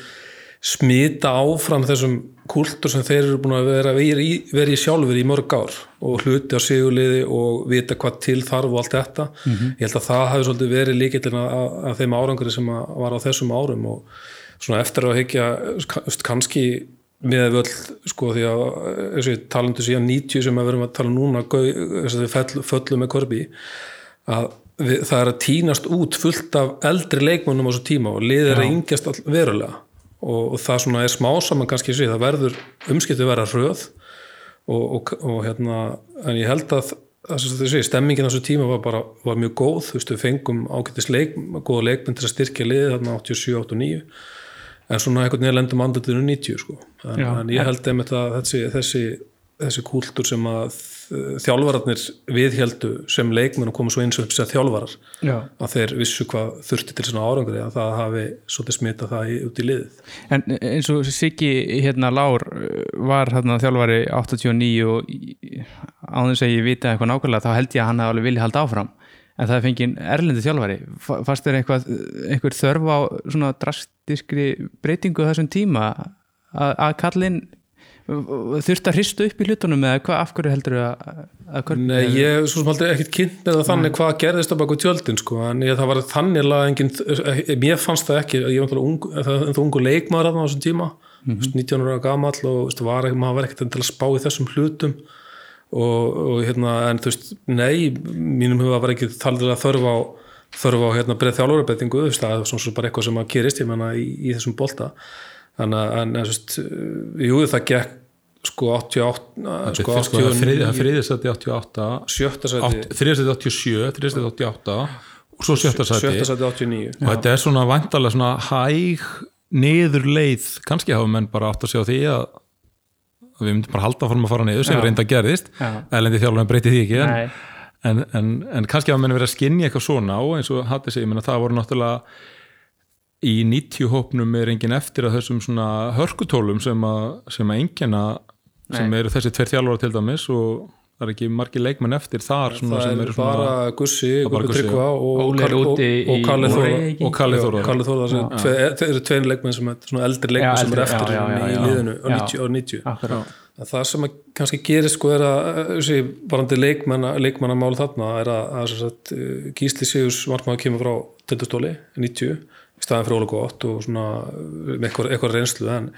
smita áfram þessum kultur sem þeir eru búin að vera, vera, í, sjálfur í mörg ár og hluti á sigurliði og vita hvað til þarf og allt þetta. Ég held að það hafi svolítið verið líkillin að, að þeim árangri sem að var á þessum árum og svona eftir að higgja kannski með völl sko því að talandu síðan 90 sem að verum að tala núna þess að fell, föllum með korbi að við, það er að tínast út fullt af eldri leikmönnum á þessu tíma og liðið er að yngjast verulega og, og það svona er smá saman kannski sé, það verður umskiptið vera röð og, og, og hérna en ég held að sé, stemmingin á þessu tíma var bara var mjög góð, þú veist við fengum ágættis leik, góða leikmenn til að styrkja liðið þarna 87, 89 en svona einhvern veginn lendum andlutinu 90 sko. en,
Já.
en ég held einmitt að þessi, þessi, þessi kúltúr sem að þjálfararnir viðhjeldu sem leikmenn og komu svo eins og upp sem þjálfarar
já.
að þeir vissu hvað þurfti til svona árangri að það hafi svolítið smita það í, út í liðið.
En eins og Siggi hérna Lár uh, var hérna þjálfari 89 og á þess að ég vita eitthvað nákvæmlega þá held ég að hann hafi alveg vilja halda áfram. En það er fengið erlendi þjálfari. Fa- fannst þér eitthvað, einhver þörf á svona drastiskri breytingu þessum tíma að, að kallinn þurft að hrista upp í hlutunum eða hvað af hverju heldur að, að hvern,
Nei, ég er svo sem aldrei ekkert kynnt með það þannig hvað gerðist á baku tjöldin sko, en ég, það var þannig að engin, mér fannst það ekki, ég var ung, það ungu leikmaður þarna á þessum tíma, mm -hmm. 19 ára gamall og veist, var, maður var ekkert til að spá í þessum hlutum. Og, og hérna, en þú veist, nei, mínum huga var ekki talið að þörfa á þörfa á hérna breið veist, það er svona svo bara eitthvað sem að gerist, ég menna, í, í þessum bolta þannig að, en, veist, jú, það gekk sko 88 sko
sko, það
89
þriðjastætti 88
sjötta sæti.
Þriðjastætti 87, þriðjastætti 88 og svo sjötta sæti
sjötta sæti. 89
og þetta er svona vantarlega svona hæg niður leið, kannski hafa menn bara átt að segja því að við myndum bara halda fórum að fara niður sem reynda gerðist.
Já.
elendi þjálfurinn breyti því ekki en, en, en, en kannski hafa menn verið að skinja eitthvað svona og eins og hattu sig, ég menna það voru náttúrulega í 90 hópnum er engin eftir að þessum svona hörkutólum sem að, sem að engina sem
Nei.
eru þessi tveir þjálfara til dæmis og það er ekki margir leikmenn eftir þar svona,
það
sem
er
eru svona
bara Gussi,
Það Gussi,
Tryggva og, Kalli Þóra
Kalli Þóra
tve, þeir eru tvein leikmenn sem er svona eldri leikmenn
Já,
sem eru eftir
já, já, já,
í liðinu á
Já.
90, á 90.
Akkurát.
Að það sem að kannski gerir sko er að varandi leikmanna, leikmannamál þarna er að, að sem sagt, uh, Gísli Sigurs markmaður kemur frá tindastóli 90, í staðan fyrir Óla Gott og svona með eitthvað, eitthvað reynslu en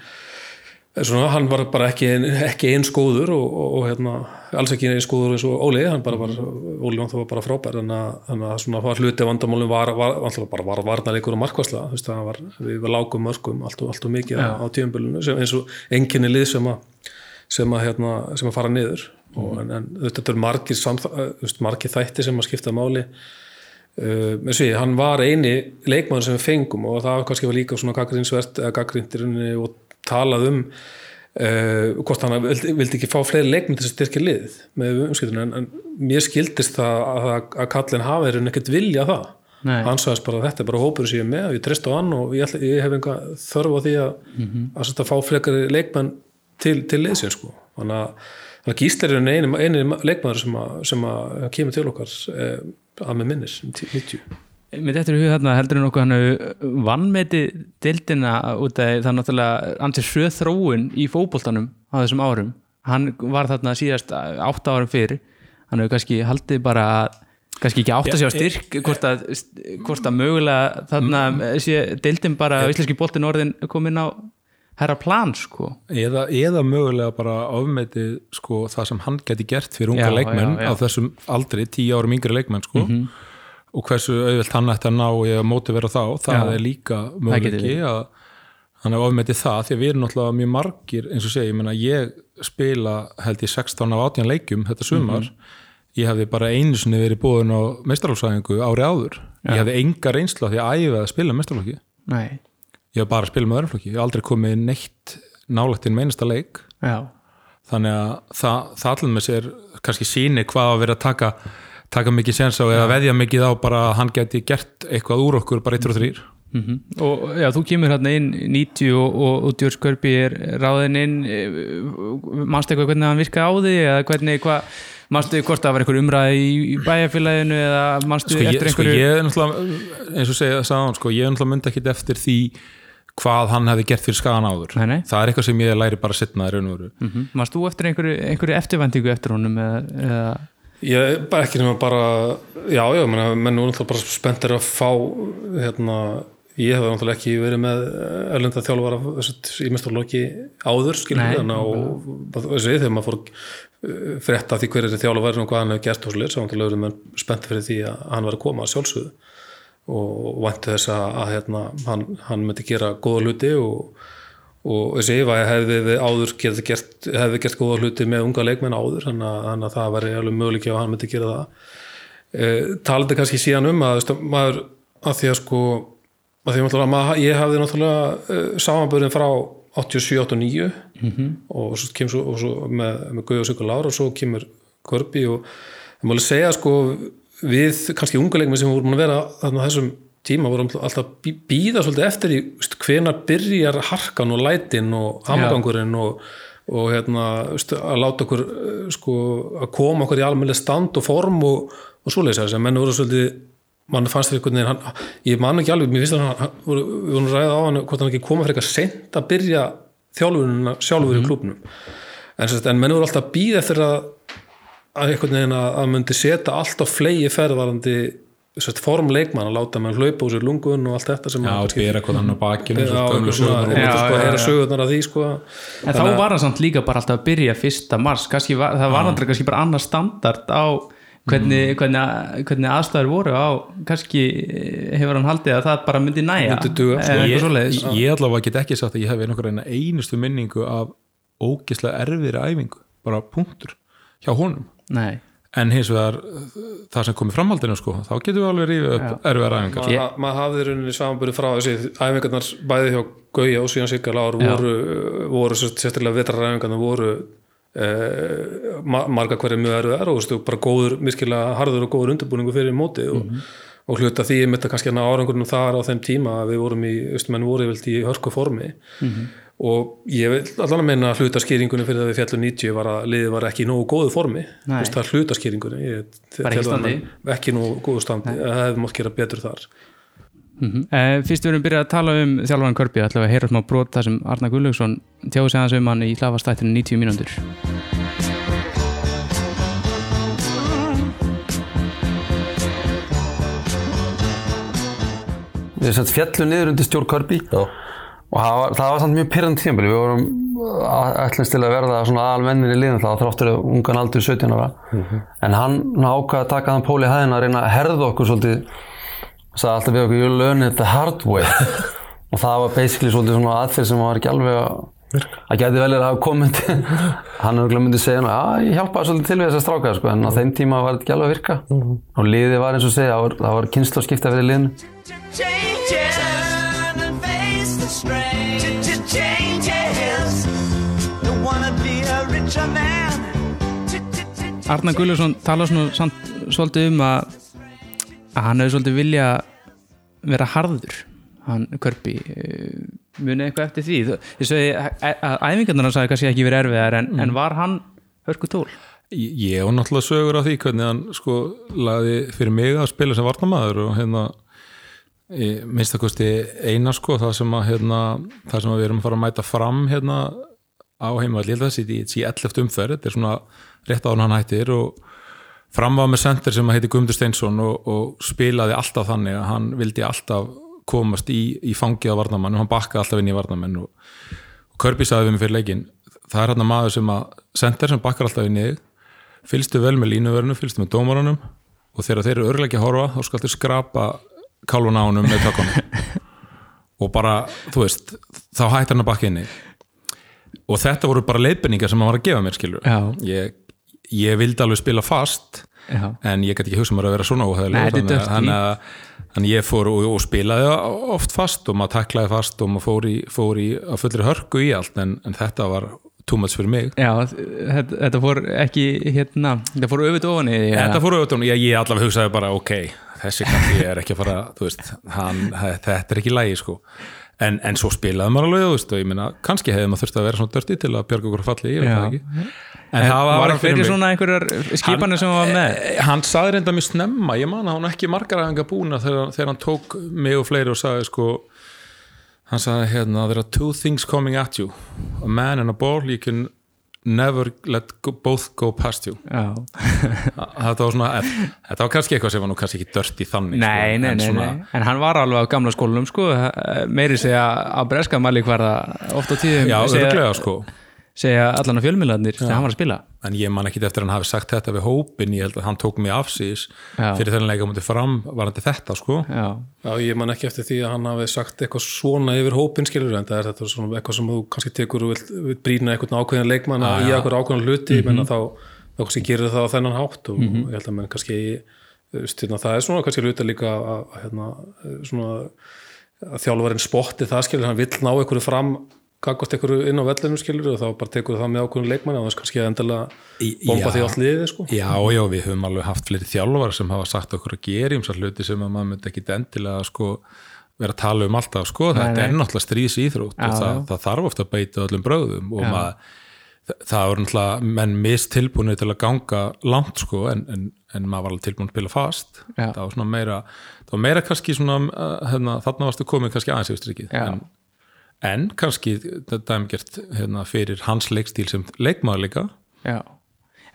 svona, hann var bara ekki, ekki eins góður og, og, og hérna, alls ekki eins góður eins og Óli, hann bara var Óli var bara frábær en að, en að svona var hluti af vandamálum var, var, var bara var varnarleikur og það var, við var lágum mörgum allt og, allt og mikið á, á tíumbölinu eins og enginni lið sem að sem að, hérna, sem að fara niður. Og, en, en þetta eru margir, margir þætti sem að skipta máli uh, með því, hann var eini leikmaður sem við fengum og það kannski var líka svona gaggrinsvert eða gaggrindirinni og talað um uh, hvort hann vildi, vildi ekki fá fleiri leikmenn til þess að styrkja liðið með umskiptinu en, en mér skildist það að, að kallin er ekkert vilja það
Nei.
hann sagðist bara þetta bara hópur er með og ég treyst á hann og ég, ætla, ég hef einhver þörf á því að, að, að, fá fleikari leikmenn til, til liðsins sko. þannig að, Gísler er eini, eini leikmaður sem, sem að kemur til okkar eh, að með minnis um 90
Mér er í hug þarna heldur en okkur hann vannmeti dildina út af það náttúrulega ansið hröð þróun í fótboltanum á þessum árum. Hann var þarna síðast átta árum fyrir hann hefur kannski haldið bara að kannski ekki átt að sjá styrk hvort að, hvort að mögulega þarna sé dildin bara á íslenski boltin orðin komin á herra plan sko.
Eða, eða mögulega bara ofmetið sko, það sem hann geti gert fyrir unga
Já,
leikmenn
já, já.
á þessum aldri, tíu árum yngri leikmenn sko. og hversu auðvilt hann ætti að ná og móti vera þá, það er líka
verið.
að hann er ofmetið það, því að við erum náttúrulega mjög margir eins og segja, ég meina ég spila held ég 16 af 18 leikjum þetta sumar, ég hefði bara einu sinni verið búin á meistarálsæðingu ári áður, ég hefði enga reynslu af því að æfa að spila meistarálflokki
Nei,
ég hef bara spilað með öðruflokki, ég hef aldrei komið neitt nálægt inn meinasta leik.
Já,
þannig að það, það allir með sér kannski síni hvað að vera að taka taka mikið sens á eða veðja mikið á bara að hann geti gert eitthvað úr okkur bara 1 og 3
mm og já, þú kemur hérna inn 90 og, og, og Djörg Skörpi er ráðin inn. Mannstu eitthvað hvernig hann virkaði á því eða hvernig, hvað mannstu hvort það var einhver umræði í, bæjarfélaginu eða mannstu
sko,
eftir
sko
einhverju
ég er náttúrulega eins og segja sagði hann, sko, ég er náttúrulega myndi ekkit eftir því hvað hann hefði gert fyrir skagan áður.
Nei, nei.
það er eitthvað sem ég læri bara setna í raun og veru.
Mm mannstu eftir einhverju, einhverju eftirvæntingu eftir honum eða, eða?
Ég, bara ekki nema bara já, já, menn, menn nú er náttúrulega bara spenntir að fá hérna, ég hef náttúrulega ekki verið með erlenda þjálfara í mestarlóki áður, skilur og þessi, þegar maður fór uh, frétta af því hver er þið þjálfara og hvað hann hefur gert og svolítið, svo náttúrulega verið menn spenntir fyrir því að hann var að koma að sjálfsögðu og vænti þess að, að hérna, hann, hann myndi gera góða hluti og og þessi Eva hefði áður gert, hefði gert góða hluti með unga leikmenn áður þannig að, að það væri alveg möguleik ef hann myndi gera það e, talandi kannski síðan um að, að maður að því að sko að því að maður, ég hafði náttúrulega uh, samanbörðin frá 87-89 -hmm. og svo kemur svo, og svo með, með Guði og Sigur Lára og svo kemur Körbi og það máli segja sko við kannski unga leikmenn sem vorum að vera þarna þessum tíma vorum alltaf býða svolítið eftir í hvenar byrjar harkan og lætin og hamgangurinn og, og hérna, að láta okkur eh, sko, að koma okkur í almennileg stand og form og, og svoleiðis að menn voru svolítið mann fannst fyrir einhvern veginn ég man ekki alveg, mér finnst að hann, við vorum ræða á hann hvort hann ekki koma fyrir eitthvað sent að byrja þjálfurinn sjálfur í klubnum en, sem sagt, en menn voru alltaf að býða eftir að að einhvern veginn að, að myndi setja allt á flegi ferðvarandi sett, form leikmann að láta mann hlaupa úr sér lungun og allt þetta sem
já,
að
og bera hvað hann á bakinu
Já, eitthvað svona,
sögur
og
Já,
þetta sko,
já,
heyra
já.
sögurnar af því sko.
En þá var hann samt líka bara alltaf að byrja fyrsta mars, kannski var, það var alltaf kannski bara annar standard á hvernig, hvernig, hvernig aðstæður voru á kannski eh, hefur hann haldið að það bara myndi næja
Myndi duga, sko.
ég,
svoleiðis.
ég allavega get ekki sagt að ég hef einhver eina einustu minningu af ógislega erfiðri æfingu bara punktur hjá honum
Nei,
en hins vegar það sem komið framhaldinu sko, þá getum við alveg rífið upp erfiðar æfingar.
Ma, maður hafði rauninni samanbyrði frá þessi æfingarnar bæði hjá Gauja og síðan Sigga Lár voru, voru sérstaklega vetraræfingarnar voru eh, ma marga hverju mjög erfiðar og veistu, bara góður, miskilega harður og góður undirbúningu fyrir mótið og, og hluta því ég myndi kannski að ná árangurnum þar á þeim tíma að við vorum í, veistu, menn voru í hörku formi og ég vil allan að meina að hlutaskýringunni fyrir það við fjallum 90 var að liðið var ekki í nógu góðu formi. Vist, það er hlutaskýringunni.
Ekki
ekki nógu góðu standi, það hefði mátt gera betur þar.
Eh, Fyrst við erum byrjað að tala um þjálfaran Körpi ætlum við að heyra smá brot þar sem Arna Gullaugsson tjáði sig aðeins um hann í hlafastættinu 90 mínútur.
Við sett fjallu niður undir stjórn Körbi.
Já.
Og það var, það var samt mjög pyrrandi tímabili við vorum ætlumst til að verða svona almennin í liðin þá þráttur að ungan aldur 17 ára. En hann ákvaði að taka þann pól í hæðina að reyna að herða okkur svolítið. Sagði alltaf við okkur you learn it the hard way. [LAUGHS] Og það var basically svolítið svona aðferð sem var ekki alveg að það gæti vel verið að hafa komið [LAUGHS] hann hefur myndið segja já ég hjálpaði svolítið til við þess að stráka sko, en á þeim tíma var þetta ekki alveg að virka. Og liðið var eins og segja, það var, það var kynslu að skipta fyrir liðinu
Arna Gullaugsson tala svona svolítið um að, að hann hefur svolítið vilja vera harður hann Körpi eh, munið eitthvað eftir því ég segi að æfingarnar hann sagði kannski ekki verið erfiðar en, en var hann hörku tól?
Ég hef náttúrulega sögur af því hvernig hann sko laði fyrir mig að spila sem varnamaður og hérna ég minnst að kosti eina sko það sem að hérna það sem að við erum að fara að mæta fram hérna á heimavall, ég held að það sé í í 11. umferð, þetta er svona rétt á hann hættir og fram var með center sem að heiti Guðmundur Steinsson og, og spilaði alltaf þannig að hann vildi alltaf komast í, í fangið á varnamann og hann bakkaði alltaf inn í varnamenn og, og Kirby sagði við mig fyrir leikin það er hann maður sem að center sem bakkar alltaf inn í fylgstu vel með línuverðinu, fylgstu með dómarunum og þegar þeir eru örgulega að horfa þá skal þeir skrapa kálfun á honum með tökunum [LAUGHS] og bara, þú veist þá hættir hann að bakka inni og þetta voru bara leiðbenningar sem hann var að gefa mér skilur ég, ég vildi alveg spila fast
Já.
en ég gæti ekki hugsa mér að vera svona óhæðilega þannig að að ég fór og, og spilaði oft fast og maður taklaði fast og maður fór í, fór í að fullri hörku í allt en, en þetta var much fyrir mig.
Já, þetta, þetta fór ekki hérna, þetta fór öfut ofan í.
Þetta fór auðvitað, ég, ég allavega hugsaði bara ok, þessi kalli er ekki að fara veist, hann, þetta er ekki lægi sko, en, en svo spilaði maður alveg veist, og ég meina, kannski hefði maður þurft að vera svona dörti til að björga okkur falli, ég veit það ekki. En,
En
það var,
það fyrir svona einhverjar skipanir sem hann var með?
Eh, hann saði reynda mjög snemma, ég man að hann ekki margar aðeins búna þegar, þegar hann tók mig og fleiri og sagði sko hann sagði hérna, there are two things coming at you a man and a ball, you can never let go, both go past you. Þetta var svona, þetta var kannski eitthvað sem var nú kannski ekki dört í þannig
nei,
sko,
nei,
en
nei,
svona,
nei, en hann var alveg á gamla skólanum sko, meiri segja á breska mæli hverða oft á tíðum
já,
segja,
sko.
segja allan á fjölmiðlarnir þegar hann var að spila
en ég man ekki eftir að hann hafi sagt þetta við hópin ég held að hann tók mig afsýðis fyrir þennan leika mútið fram varandi þetta sko
Já,
Já, ég man ekki eftir því að hann hafi sagt eitthvað svona yfir hópin skilur en það er þetta svona eitthvað sem þú kannski tekur og vilt brýna eitthvað ákveðin leikmann
Já,
í eitthvað ákveðin hluti,
Mhm.
mm -hmm. þá, þá kannski gerir það á þennan hátt og ég held að menn kannski hérna, það er svona kannski hluti líka að, að, hérna, svona, að þjálfarinn spotti það skilur, hann vill ná einhverju fram gagvart einhverju inn á vellinu skilur og þá bara tekur það með ákveðin leikmann og þess kannski að endilega
Í-
bomba
já.
því allt liðið sko.
Já, já, við höfum alveg haft fleiri þjálfar sem hafa sagt okkur að gera um sér hluti sem að maður myndi ekki endilega sko, vera að tala um alltaf sko, þetta
nei.
er náttúrulega
Já,
og það, það þarf ofta að beita öllum bröðum og maður það- það voru náttúrulega menn mistilbúinir til að ganga langt sko en, en, en maður var alveg tilbúin að spila fast
Já.
það var svona meira það var meira kannski svona uh, hérna, þarna varstu komið kannski aðeins. En, kannski þetta dæmgert hérna, fyrir hans leikstíl sem leikmaður líka.
Já.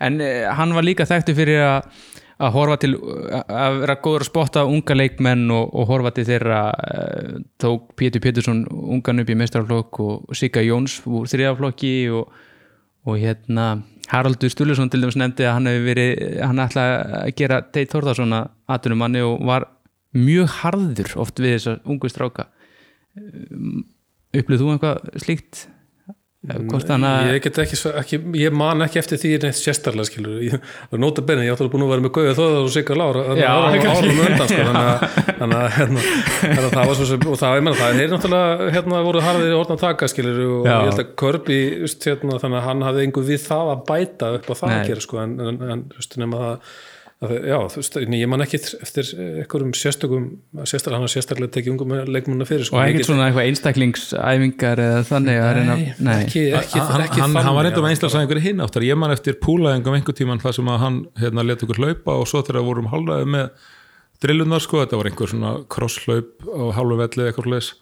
En uh, hann var líka þekktu fyrir að að horfa til, að vera góður að spotta unga leikmenn og, og horfa til þeirra uh, tók Pétur Pétursson ungan upp í mestrarflokk og Sigga Jóns úr þriðaflokki og, og hérna Haraldur Stulusson til dæmis nefndi að hann hefur verið hann ætlaði að gera Teit Þórðarsson að atvinnumanni og var mjög harður oft við þessa ungu stráka upplýð þú eitthvað slíkt? Að
ég get ekki, ekki, ég man ekki eftir því neitt sérstarlega skilur ég nota benni, ég átti búin að vera með Gauði Þóðar og Sigga Lára undan sko, þannig að, að, hérna, að það var svo sem, og það, ég menna það, þeir náttúrulega hérna voru harðir orðan taka skilur og
Já.
ég held að Körbi, hérna, þannig að hann hafði einhver við það að bæta upp á það að gera sko, en, en, en just, nema það að já, þú veist, ég man ekki eftir einhverjum sérstökum sérstaklega, hann har sérstaklega tekið ungum leikmuna fyrir sko.
og ekkert svona eitthvað einstaklingsæfingar eða þannig að reyna
Nei, ekki, ekki,
hann,
ekki
hann, hann var eitthvað einstaklega hinn áttar. Ég man eftir púlaðingum einhver tíman þar sem að hann hérna, let okkur hlaupa og svo þegar við vorum hálfaði með drillunar sko, þetta var einhver svona krosslaup á hálfu velli eitthvað leis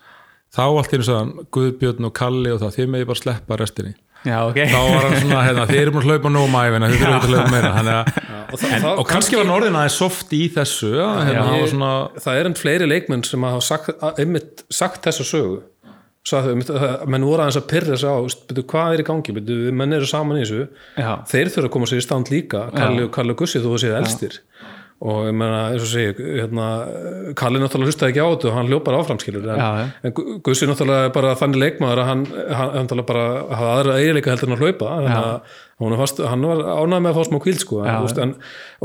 þá allt í einu sagðan Guðbjörn og Kalli og það,
já, ok.
Þá var hann svona, hérna, þið eru búin að hlaupa nóg mæfina, þið eru að hlaupa meira þannig að,
og, það,
en,
það,
og kannski var hann orðin aðeins soft í þessu já, hérna, var svona
það er enn fleiri leikmenn sem hafa sagt, einmitt sagt þessa sögu. Sagði, menn voru aðeins að pyrra sig á byrju, hvað er í gangi, byrju, menn eru saman í þessu.
Já.
þeir þurfa að koma sér í stand líka Kalli, og Kalli og Gussi þú séð elstir og ég meina, eins og segi hérna, Kalli náttúrulega hlustaði ekki á þetta og hann hljópar áframskilur en,
Já,
en Gu- Gussi náttúrulega er bara þannig leikmaður að hann, hann, hann bara hafa aðra eiginleika heldur en að hlaupa. Þannig að fast, hann var ánægð með að fá smá kvíld sko, en,
Já,
veist, en,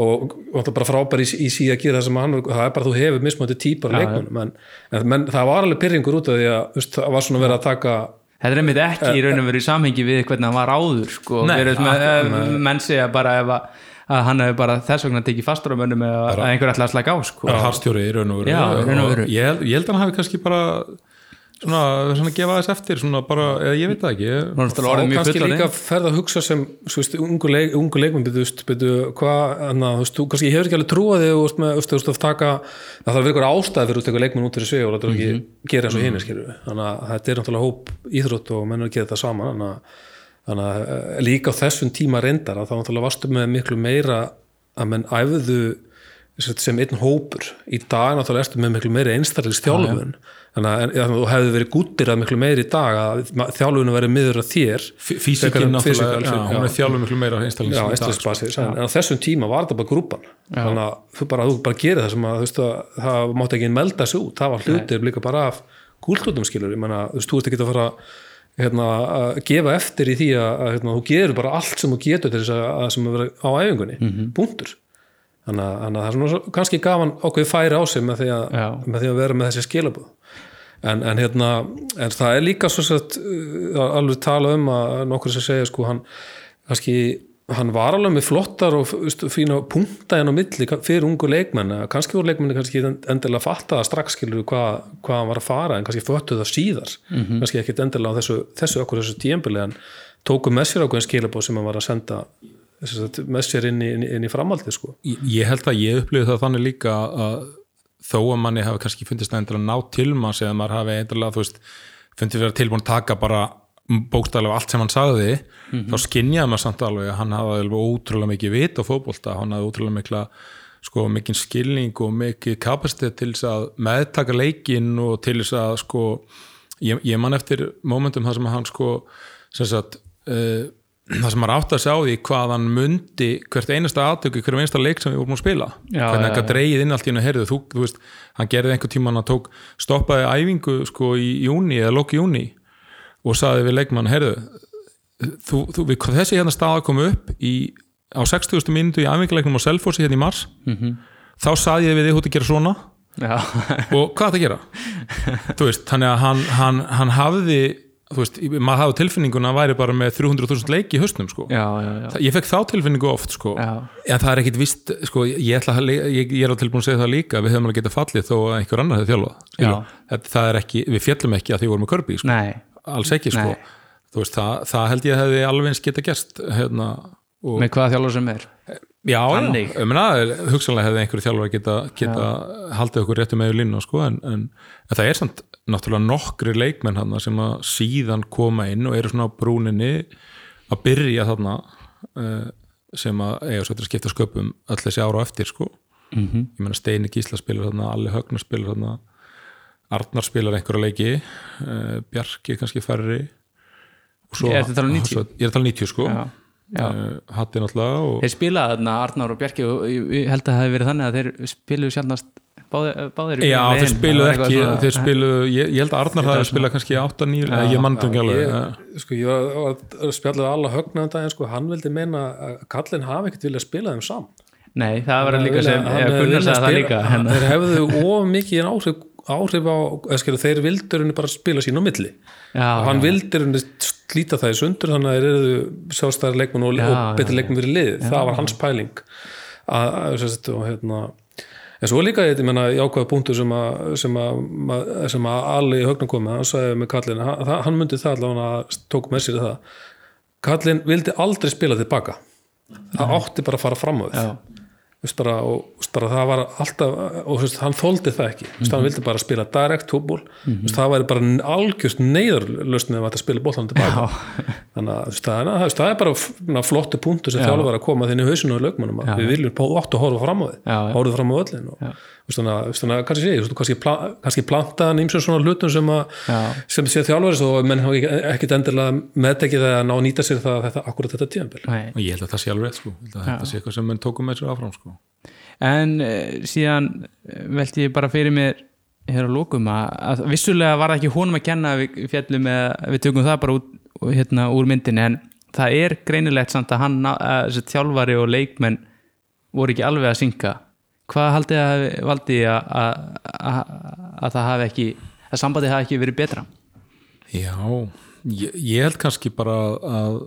og náttúrulega bara frábær í, í sí að gera það sem hann það er bara þú hefur mismöndi típar leikmannum en, en menn, það var alveg pyrringur út af því að það var svona verið að taka
Þetta er einmitt ekki í raun og veru í samhengi við hvernig hann var áður sko.
Nei,
með, uh, menn segja bara ef að, að hann hefur bara þess vegna tekið fastur á mönnum eða einhver ætla að slaka á sko.
harstjóri í raun og veru ég held að hann hafi kannski bara svona, svona gefa þess eftir svona bara, eða ég veit það ekki. Ég,
er mjög
kannski líka ferð að hugsa sem svo veist, ungu, leik, ungu leikmenn byrju, hvað, anna, þú veist, þú kannski hefur ekki alveg trúa þig þú veist, með, þú veist, þú veist, að taka það þarf að vera ykkur ástæði fyrir eitthvað leikmenn út fyrir sig og þetta er ekki
Mhm.
gera eins og hinni skilur þannig að þetta er náttúrulega hóp íþrótt og menn að gera þetta saman þannig að, þannig að eh, líka á þessum tíma reyndar að þá náttúrulega varstu með miklu meira að menn æfðu sem einn hópur. Í dag náttúrulega ertu með miklu meiri einstaklega þjálfun þannig að en, þú hefði verið gúttir að miklu meiri í dag að þjálfunum verið miður að þér
físikinn náttúrulega, já, hún er þjálfum miklu meira einstaklingsins
einstaklingsbasis, en, á þessum tíma var þetta bara grúpan. Þannig að þú bara, þú bara gerir það sem að, veist, að það mátti ekki melda sig út. Það var hlutir líka bara af gúltútum skilur, ég menna, þú veist, þú ert ekki að fara hérna, að gefa eftir í því að, að hérna, þú gerur bara allt sem þú getur til þess að, að sem að vera á æfingunni.
Mhm.
búntur þannig að, þannig að það er svona svo- kannski gafan ákveði færi á sig með því að, með því að vera með þessi skilabúð en, en hérna en það er líka svo sett uh, alveg tala um að nokkur sem segja sko hann kannski hann var alveg með flottar og fína punkta en á milli fyrir ungu leikmenn kannski voru leikmenni kannski endilega fatta að strax skilur hvað, hvað hann var að fara en kannski föttu það síðar. Kannski ekkit endilega á þessu, þessu okkur þessu tíembili en tóku með sér ákveðin skilabóð sem hann var að senda með sér inn í, inn í, framhaldi sko.
ég, ég held að ég upplifði það þannig líka að þó að manni hafi kannski fundist að endilega ná til manns eða maður hafi endilega þú veist, fundið vera tilbúin að taka bara bókstæðlega allt sem hann sagði þá skinjaði maður samt alveg að hann hafi alveg ótrúlega mikið vit á fótbolta hann hafi ótrúlega mikla sko, mikið skilning og mikið kapasitet til þess að meðtaka leikinn og til þess að sko, ég, ég man eftir momentum þar sem hann sko, sem sagt uh, [CLEARS THROAT] það sem maður átti að sjá því hvað hann mundi hvert einasta aðtöku, hverjum einasta leik sem við vorum að spila.
Já,
hvernig hann gæti dreigið inn allt í hennu herðu þú, þú veist, hann gerði einhver tíma hann tók stoppaði æfingu sko í júni eða lóki júni og saði við leikmann, herðu þú, þú, við, þessi hérna staða kom upp í, á 60. mínútu í æfinguleiknum á Selfossi hérna í mars. Þá saði ég við þig út að gera svona. Og hvað það gera? [LAUGHS] Þú veist, að hann, hann, hann hafði þú veist, maður hafði tilfinninguna að væri bara með 300.000 leiki í haustnum sko.
já, já, já.
Ég fekk þá tilfinningu oft sko.
Já.
en það er ekkit vist sko, ég, ætla, að ég, ég er á tilbúin að segja það líka við höfum alveg getað fallið þó að einhver annar hefði þjálfað skilur. það, það er ekki, við fjallum ekki að því vorum með körbi sko.
Nei,
alls ekki sko. Veist, það, það held ég að hefði alveg eins geta gerst hérna, og,
með hvaða þjálfur sem er
já, hugsanlega hefði einhverju þjálfur geta, geta haldið okkur réttu með línu sko, en, en, en það er samt náttúrulega nokkri leikmenn hann sem að síðan koma inn og eru svona á brúninni að byrja þarna uh, sem að eiga svo að skipta sköpum öll þessi ára á eftir sko.
Mhm.
-hmm. ég meina Steini Gísla spilar þarna Alli Högnar spilar þarna Arnar spilar einhverja leiki uh, Bjarki kannski færri svo,
Ertu að tala um 90?
svo, ég er að tala um 90 sko
Já, já.
uh, Hatti náttúrulega og,
Þeir spilaði þarna Arnar og Bjarki og ég held að það hefði verið þannig að þeir spiluðu sjálfnast báðir, báðir í
Já, þeir
Það var
ekki,
eitthvað
þeir
svona-
spiluðu, ég, ég held að Arnar hafi spilað kannski 8-9,
Já,
ég mann þetta ekki alveg.
sko, ég var, að spjalla alla högnaðan daginn sko, hann vildi meina að kallinn hafi ekkert viljað spila þeim saman.
Nei, það var líka sem
Hann
það
spila-
líka
hann-
en,
þeir hefðu of mikið áhrif, áhrif á eða skilur, þeir vildur henni bara spila sín á milli.
Já,
og hann
já.
vildur henni slíta það í sundur þannig að þeir eru sjálfstæðar leikmenn og,
Já,
og
já,
leikmenn fyrir lið það var hans pæling að, að, sem sagt, og hérna en svo líka ég menna jákvæða punktu sem að sem að, sem að allir í högnum komið, hann sagði með kallin hann, hann myndi það allavega að tók með sér það. Kallin vildi aldrei spila tilbaka. Það átti bara að fara fram á því bara, og bara, það var alltaf og veist, hann þóldi það ekki. Veist, hann vildi bara spila direkt fútból veist, það væri bara algjörst neyðarlösn ef þetta spila bóllan tilbaka þannig að það, það er bara flottu punktur sem þjálfur að koma þinn í hausinu og lögmannum að við viljum átt að horfa fram á
Já, já.
horfa fram á öllin og, veist, þannig að kannski sé, kannski, pla, kannski planta hann ímsum svona hlutum sem, að,
Já.
sem sé þjálfur og menn hafa ekki- ekkit endilega meðtekið það að ná að nýta sér það þetta, akkurat þetta tíðanbíl
Nei.
og ég held að það sé alveg sko. Ég held að þetta sé eitthvað sem menn tókum með sér áfram sko.
en uh, síðan eh, velti ég bara fyrir mér hér á lókum að, að vissulega var það ekki honum að kenna að við fjallum með, við tökum það bara út, hérna, úr myndinni en það er greinilegt samt að hann að, þjálfari og leikmenn voru ekki alveg að synga hvað haldið að valdi að, að, að, að það hafi ekki að sambandið hafi ekki verið betra?
Já, ég, ég held kannski bara að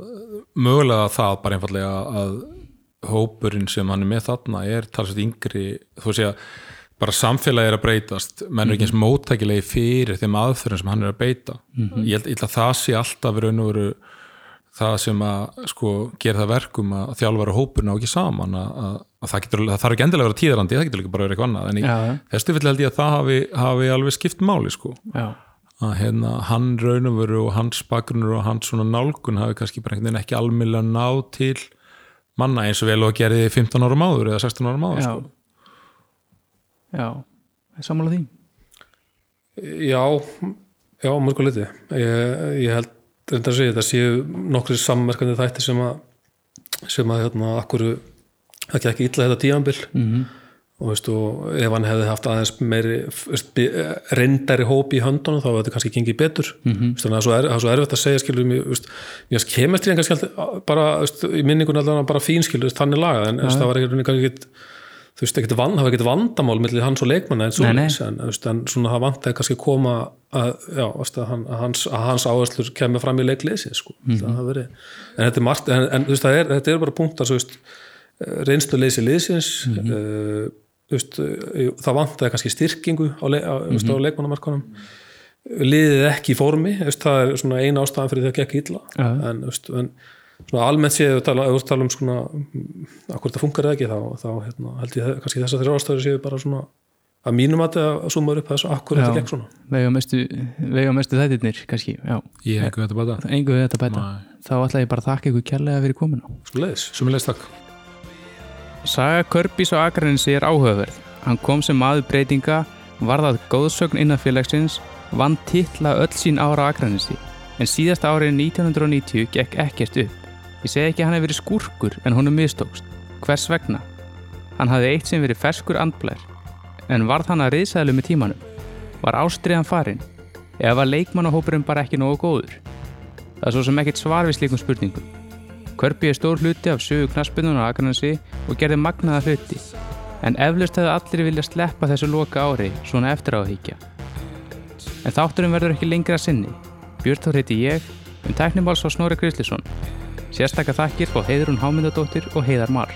mögulega það bara einfallega að hópurinn sem hann er með þarna er talsveit yngri, þú sé að bara samfélagi er að breytast. Menn er ekki eins móttækilegi fyrir þeim aðferðum sem hann er að beita. Ég, held, ég held að það sé alltaf í raun og veru það sem að sko gera það verkum að þjálfara hópurinn á ekki saman að, að, að það, getur, það þarf ekki endilega að vera tíðrandi það getur líka bara að vera eitthvað annað en í þessu vill held ég að það hafi, hafi alveg skipt máli sko.
Já,
að hérna, hann raunumveru og hans bakgrunnur og hans svona nálgun hafi kannski bara einhvern veginn ekki almjöla náð til manna eins og vel og gerði 15 ára máður eða 16 ára máður
já.
sko.
Já, sammála því.
Já, já, mörgur liti ég, ég held reyndar að segja þetta séu nokkri sammerkandi þætti sem að sem að hérna akkur það gekk illa þetta tíanbil mm -hmm. og veistu, ef hann hefði haft aðeins meiri bi- reyndari hóp í höndunum þá hefði þetta kannski gengið betur mm -hmm. veist, þannig að það er svo er- svo erfitt að segja skilur mér kemur til kannski bara, veist, í minningun allavega bara fín skilur þannig lagað en veist, það var ekki kannski ekkit þú veist, ekkert það var ekkert vandamál millir hans og leikmanna en,
Nei, nei.
svoleiðis, en, en svona það kannski að koma að, já, að, að hans, að hans áherslur kemur fram í leikliðsins sko. mm -hmm. en þetta er margt en, en veist, er, þetta er bara punktar svo, veist, reynslu leysi liðsins mm -hmm. eh, það vantaði kannski styrkingu á, le, á, mm -hmm. á leikmannamarkanum liðið ekki í formi veist, það er svona eina ástæðan fyrir það gekk illa.
Já.
en, veist, en svona almennt séð ef við tala, ef við tala um svona akkur þetta funkar eða ekki þá, þá hérna, held ég að kannski þessar þrjá ástæður séu bara svona að mínum að það sumar upp þessu akkur þetta gekk svona.
Vega mestu, þættirnir kannski, já,
ég
engu við þetta bæta. Þá ætla ég bara að þakka ykkur kærlega fyrir komuna.
Svo leiðis
Sumulegst takk
Saga Körbís á Akranesi er áhugaverð. Hann kom sem maður breytinga, varðað góðsögn innan félagsins, vann titla öll sín ára á Akranesi. En síðast árið 1990 gekk ekkert upp. Ég segi ekki að hann hefði verið skúrkur en honum mistókst. Hvers vegna? Hann hafði eitt sem verið ferskur andblær. En varð hann að riðsæðlu með tímanum? Var ástriðan farinn? Eða var leikmannahópurinn bara ekki nógu góður? Það er svo sem ekkert svar við slíkum spurningum. Körpi er stór hluti af sögu knaspunum á Akranesi og gerði magnaða hluti. En eflaust hefði allir vilja sleppa þessu loka ári svona eftir á higgja. En þátturinn verður ekki lengra sinni. Björn Þór heiti ég, um tæknimáls á Snorri Krislisson. Sérstakka þakkir fá Heiðrún Hámyndadóttir og Heiðar Marr.